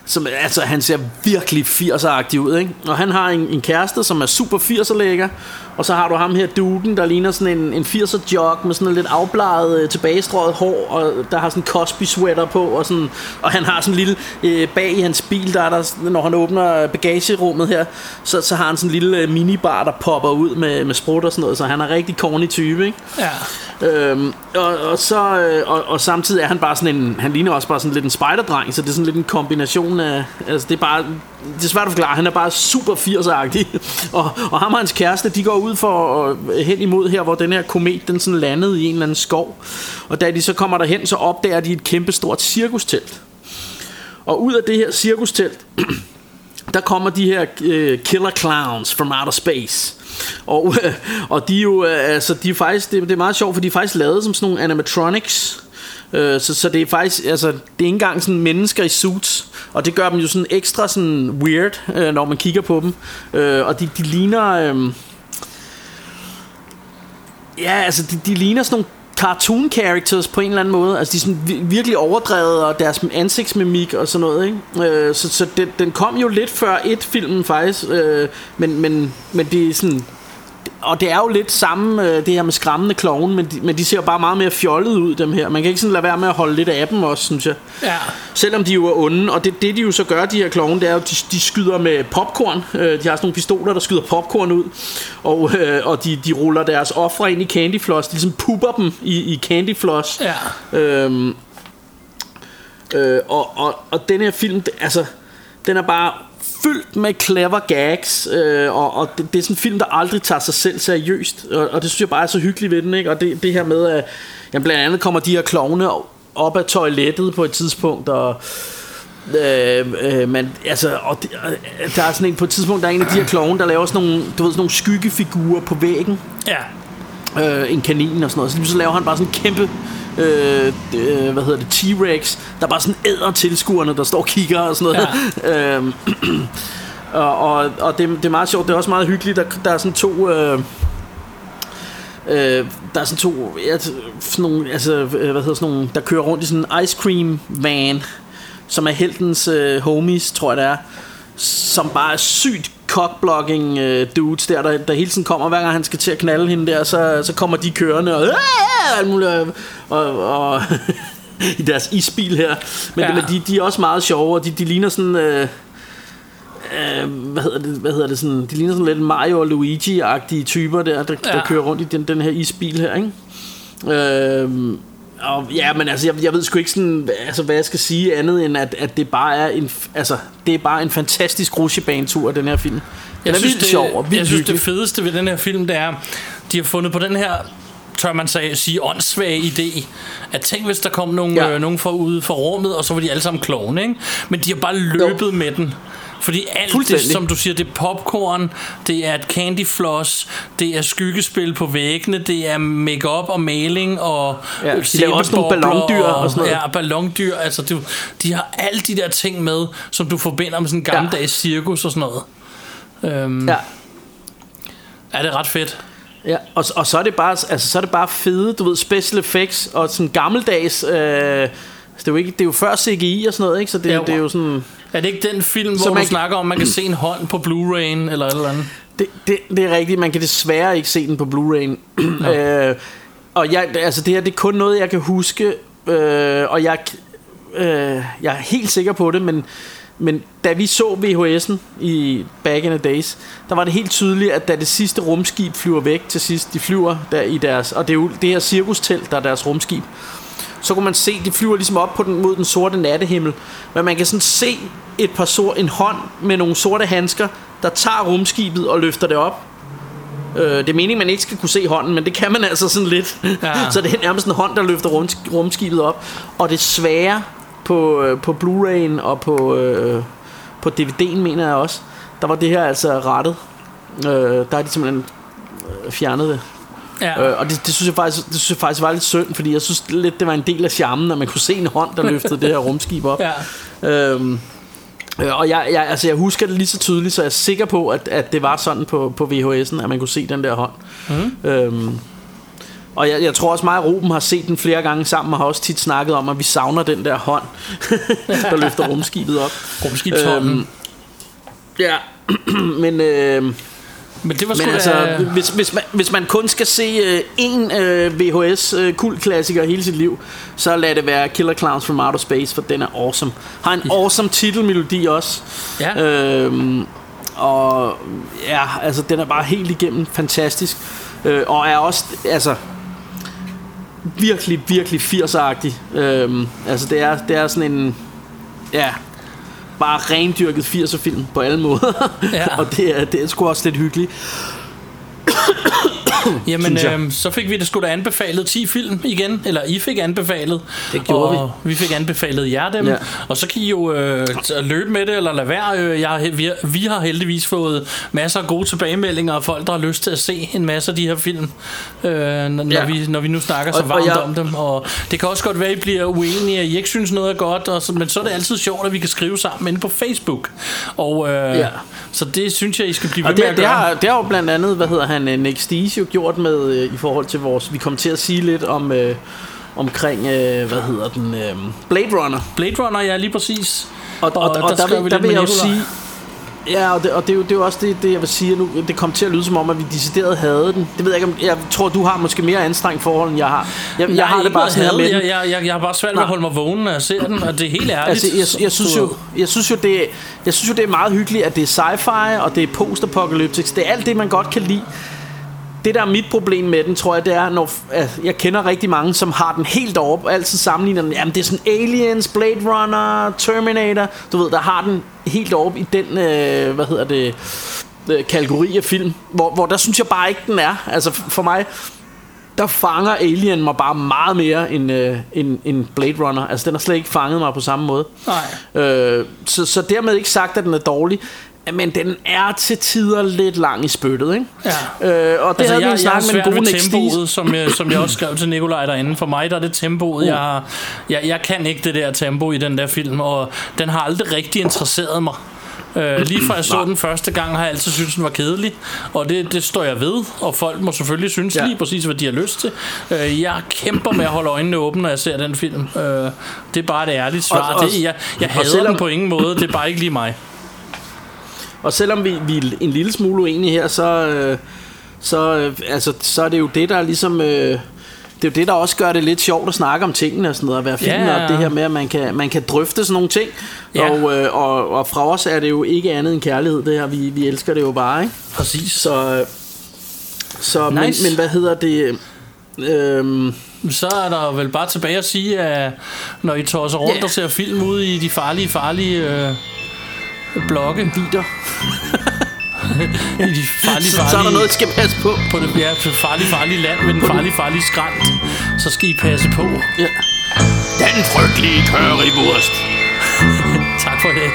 som altså, han ser virkelig 80'er-agtig ud, ikke? Og han har en, en kæreste, som er super 80'er lækker, og så har du ham her duden, der ligner sådan en, en 80'er jog med sådan en lidt afbladet, øh, tilbagestrøget hår, og der har sådan en Cosby sweater på, og, sådan, og han har sådan en lille, øh, bag i hans bil, der er der, når han åbner bagagerummet her, så, så har han sådan en lille øh, minibar, der popper ud med, med sprut og sådan noget, så han er rigtig corny type, ikke?
ja.
Øhm, og, og, så, øh, og, og samtidig er han bare sådan en Han ligner også bare sådan lidt en spejderdreng Så det er sådan lidt en kombination er, altså det er bare, det er svært at forklare, han er bare super 80'er-agtig. og, og ham og hans kæreste, de går ud for øh, hen imod her, hvor den her komet, den sådan landede i en eller anden skov. Og da de så kommer derhen, så opdager de et kæmpe stort cirkustelt. Og ud af det her cirkustelt, der kommer de her øh, killer clowns from outer space. Og, øh, og de er jo, øh, altså, de er faktisk, det, det er meget sjovt, for de er faktisk lavet som sådan nogle animatronics. Øh, så, så det er faktisk, altså, det er ikke engang sådan mennesker i suits. Og det gør dem jo sådan ekstra sådan weird, øh, når man kigger på dem. Øh, og de, de ligner... Øh, ja, altså, de, de ligner sådan nogle cartoon characters på en eller anden måde. Altså de er sådan virkelig overdrevet og deres ansigtsmimik og sådan noget, ikke? Øh, så så den, den kom jo lidt før et filmen faktisk, øh, men, men, men det er sådan og det er jo lidt samme, øh, det her med skræmmende klovne, men de, men de ser jo bare meget mere fjollet ud, dem her. Man kan ikke sådan lade være med at holde lidt af dem også, synes jeg.
Ja.
Selvom de jo er onde, og det, det de jo så gør, de her klovne, det er jo, de, de skyder med popcorn. Øh, de har sådan nogle pistoler, der skyder popcorn ud, og, øh, og de, de ruller deres ofre ind i Candy Floss. De ligesom pupper dem i, i Candy Floss.
Ja.
Øhm, øh, og, og, og den her film, altså, den er bare fyldt med clever gags, øh, og, og det, det er sådan en film, der aldrig tager sig selv seriøst, og, og det synes jeg bare er så hyggeligt ved den, ikke? og det, det her med, at jamen, blandt andet kommer de her klovne op af toilettet på et tidspunkt, og Øh, øh, men altså og det, øh, der er sådan en på et tidspunkt der er en af de her klovne der laver sådan nogle du ved sådan nogle skyggefigurer på væggen
Ja.
øh, en kanin og sådan noget. Så, så laver han bare sådan en kæmpe øh, øh, hvad hedder det, T-Rex, der bare sådan æder tilskuerne, der står og kigger og sådan noget. Ja. øhm, og og, og det, det er meget sjovt, det er også meget hyggeligt, der, der er sådan to... Øh, Øh, der er sådan to ja, sådan nogle, altså, øh, hvad hedder sådan nogle, der kører rundt i sådan en ice cream van, som er heltens øh, homies, tror jeg det er, som bare er sygt cockblocking øh, dudes der, der, der hele tiden kommer, hver gang han skal til at knalde hende der, så, så kommer de kørende og, alt muligt, og, og, og i deres isbil her. Men,
Ja.
men de, de er også meget sjove, og de, de ligner sådan... Øh, øh, hvad hedder det, hvad hedder det sådan, de ligner sådan lidt Mario og Luigi-agtige typer der, der. Ja. der kører rundt i den, den her isbil her, ikke? Øh, og ja, men altså, jeg, jeg ved sgu ikke sådan, altså, hvad jeg skal sige andet end, at, at det bare er en, altså, det er bare en fantastisk rutsjebanetur, den her film. Den
Jeg
er
synes,
vildt
det,
sjov og vildt
jeg synes, det fedeste ved den her film, det er, de har fundet på den her tør man sige, sige åndssvage idé. At tænk, hvis der kom nogle,
Ja.
ja. øh, nogen fra ude fra rummet, og så var de alle sammen klovne, ikke? Men de har bare løbet
Jo.
med den. Fordi alt det, som du siger, det er popcorn, det er et candy floss, det er skygespil på væggene, det er makeup og maling og
Ja, de laver også nogle ballondyr og sådan noget.
Ja, ballondyr. Altså, det, de har alle de der ting med, som du forbinder med sådan en gammeldags cirkus og sådan noget. Øhm,
Ja.
ja, det er ret fedt.
Ja, og, og så er det bare altså, så er det bare fede, du ved, special effects og sådan gammeldags øh, det er jo ikke det er jo før CGI og sådan noget, ikke? Så det,
Ja,
det er jo sådan
Er det ikke den film, hvor
man
du
kan-
snakker om, man kan se en hånd på Blu-ray'en eller et eller andet?
det, det, det er rigtigt, man kan desværre ikke se den på Blu-ray. øh, og jeg, altså det her, det er kun noget, jeg kan huske, øh, og jeg, øh, jeg er helt sikker på det, men, men da vi så VHS'en i back in the days, der var det helt tydeligt, at da det sidste rumskib flyver væk til sidst, de flyver der i deres, og det er jo det her cirkustelt, der er deres rumskib, så kunne man se, de flyver ligesom op på den, mod den sorte nattehimmel. Men man kan sådan se et par sor, en hånd med nogle sorte handsker, der tager rumskibet og løfter det op. Øh, det er meningen, man ikke skal kunne se hånden, men det kan man altså sådan lidt.
Ja.
Ja. så det er nærmest en hånd, der løfter rum, rumskibet op. Og det svære på, øh, på Blu-ray'en og på, øh, på DVD'en, mener jeg også, der var det her altså rettet. Øh, der er de simpelthen øh, fjernet det.
Ja.
Øh, og det, det, synes jeg faktisk, det synes jeg faktisk var lidt synd, fordi jeg synes lidt, det var en del af charmen, at man kunne se en hånd, der løftede det her rumskib op.
ja.
Øhm, øh, og jeg, jeg, altså jeg husker det lige så tydeligt, så jeg er sikker på, at, at det var sådan på, på VHS'en, at man kunne se den der hånd. Mm. Øhm, og jeg, jeg tror også mig og Ruben har set den flere gange sammen, og har også tit snakket om, at vi savner den der hånd, der løfter rumskibet op.
Rumskibshånden.
Øhm, ja, men... Øh,
men det var sgu
men
da...
altså, hvis, hvis, man, hvis man kun skal se øh, en øh, VHS øh, kultklassiker hele sit liv, så lad det være Killer Clowns from Outer Space, for den er awesome. Har en awesome titelmelodi også.
Ja.
Øhm, og ja, altså den er bare helt igennem fantastisk. Øh, og er også, altså virkelig, virkelig 80'er-agtig. Øhm, altså det er, det er sådan en, ja, bare rendyrket 80'er film på alle måder.
Ja.
og det er, det er sgu også lidt hyggeligt.
Jamen, øh, så fik vi det sgu da anbefalet 10 film igen, eller I fik anbefalet.
Det gjorde
og vi. vi fik anbefalet jer dem,
Ja.
og så kan I jo øh, løbe med det, eller lade være. Øh, jeg, vi, har- vi har heldigvis fået masser af gode tilbagemeldinger af folk, der har lyst til at se en masse af de her film, øh, når,
Ja.
vi, når vi nu snakker så
Og- og
varmt
jeg-
om dem. Og det kan også godt være, at I bliver uenige, at I ikke synes noget er godt, og så, men så er det altid sjovt, at vi kan skrive sammen inde på Facebook. Og, øh,
Ja.
Så det synes jeg, I skal blive ved
Og
med
det,
at
det,
gøre.
har, det har jo blandt andet, hvad hedder han, øh, Nick jo gjort med, øh, i forhold til vores, vi kom til at sige lidt om, øh, omkring, øh, hvad hedder den, øh, Blade Runner.
Blade Runner, ja, lige præcis.
Og, og, og, og der,
skrev
vil,
vi
der vil jeg jo sige, Ja, og det, og det, er jo, det er jo også det, det, jeg vil sige nu. Det kom til at lyde som om, at vi decideret havde den. Det ved jeg ikke, om... Jeg tror, du har måske mere anstrengt forhold, end jeg har. Jeg, jeg
Nej,
har det bare sådan her med
jeg, jeg, jeg, jeg har bare svært ved at holde mig vågen, når jeg ser den, og det er helt ærligt.
Altså, jeg, jeg, synes jo, jeg, synes jo, det, jeg synes jo, det er meget hyggeligt, at det er sci-fi, og det er post-apocalyptic. Det er alt det, man godt kan lide. Det, der er mit problem med den, tror jeg, det er, når at jeg kender rigtig mange, som har den helt op, og altid sammenligner den. Jamen, det er sådan Aliens, Blade Runner, Terminator. Du ved, der har den helt op i den, øh, hvad hedder det, øh, kategori af film, hvor, hvor der synes jeg bare ikke, den er. Altså, for mig, der fanger Alien mig bare meget mere end, øh, end, end Blade Runner. Altså, den har slet ikke fanget mig på samme måde.
Nej.
Øh, så, så dermed ikke sagt, at den er dårlig. Men den er til tider lidt lang i spyttet, ikke?
Ja.
Øh, og det
Altså,
havde vi
jeg,
en
jeg har
snak med den gode Nick
tempoet, som jeg, som jeg også skrev til Nikolaj derinde. For mig der er det tempoet, jeg, har, jeg, jeg kan ikke det der tempo i den der film, og den har aldrig rigtig interesseret mig. Øh, lige fra jeg så den første gang, har jeg altid syntes, den var kedelig, og det, det står jeg ved, og folk må selvfølgelig synes
Ja.
lige præcis, hvad de har lyst til. Øh, jeg kæmper med at holde øjnene åbne, når jeg ser den film. Øh, det er bare det ærlige svar.
Og- og-
det, jeg jeg
og
hader
selvom-
den på ingen måde, det er bare ikke lige mig.
Og selvom vi, vi er en lille smule uenige her, så, øh, så, øh, altså, så er det jo det, der ligesom... Øh, det er jo det, der også gør det lidt sjovt at snakke om tingene og sådan noget, at være film,
Ja.
og det her med, at man kan, man kan drøfte sådan nogle ting.
Ja.
Og, øh, og, og fra os er det jo ikke andet end kærlighed, det her. Vi, vi elsker det jo bare, ikke?
Præcis.
Så, så
Nice.
men, men hvad hedder det? Øhm,
Så er der vel bare tilbage at sige, at når I tosser rundt
Ja.
og ser film ude i de farlige, farlige øh, blokke,
bider.
i de farlige,
Så, så er der
farlige,
noget, I skal passe på.
på det ja, farlige, farlige land med den farlige, farlige skrant, så skal I passe på.
Ja.
Den frygtelige currywurst.
Tak for dag.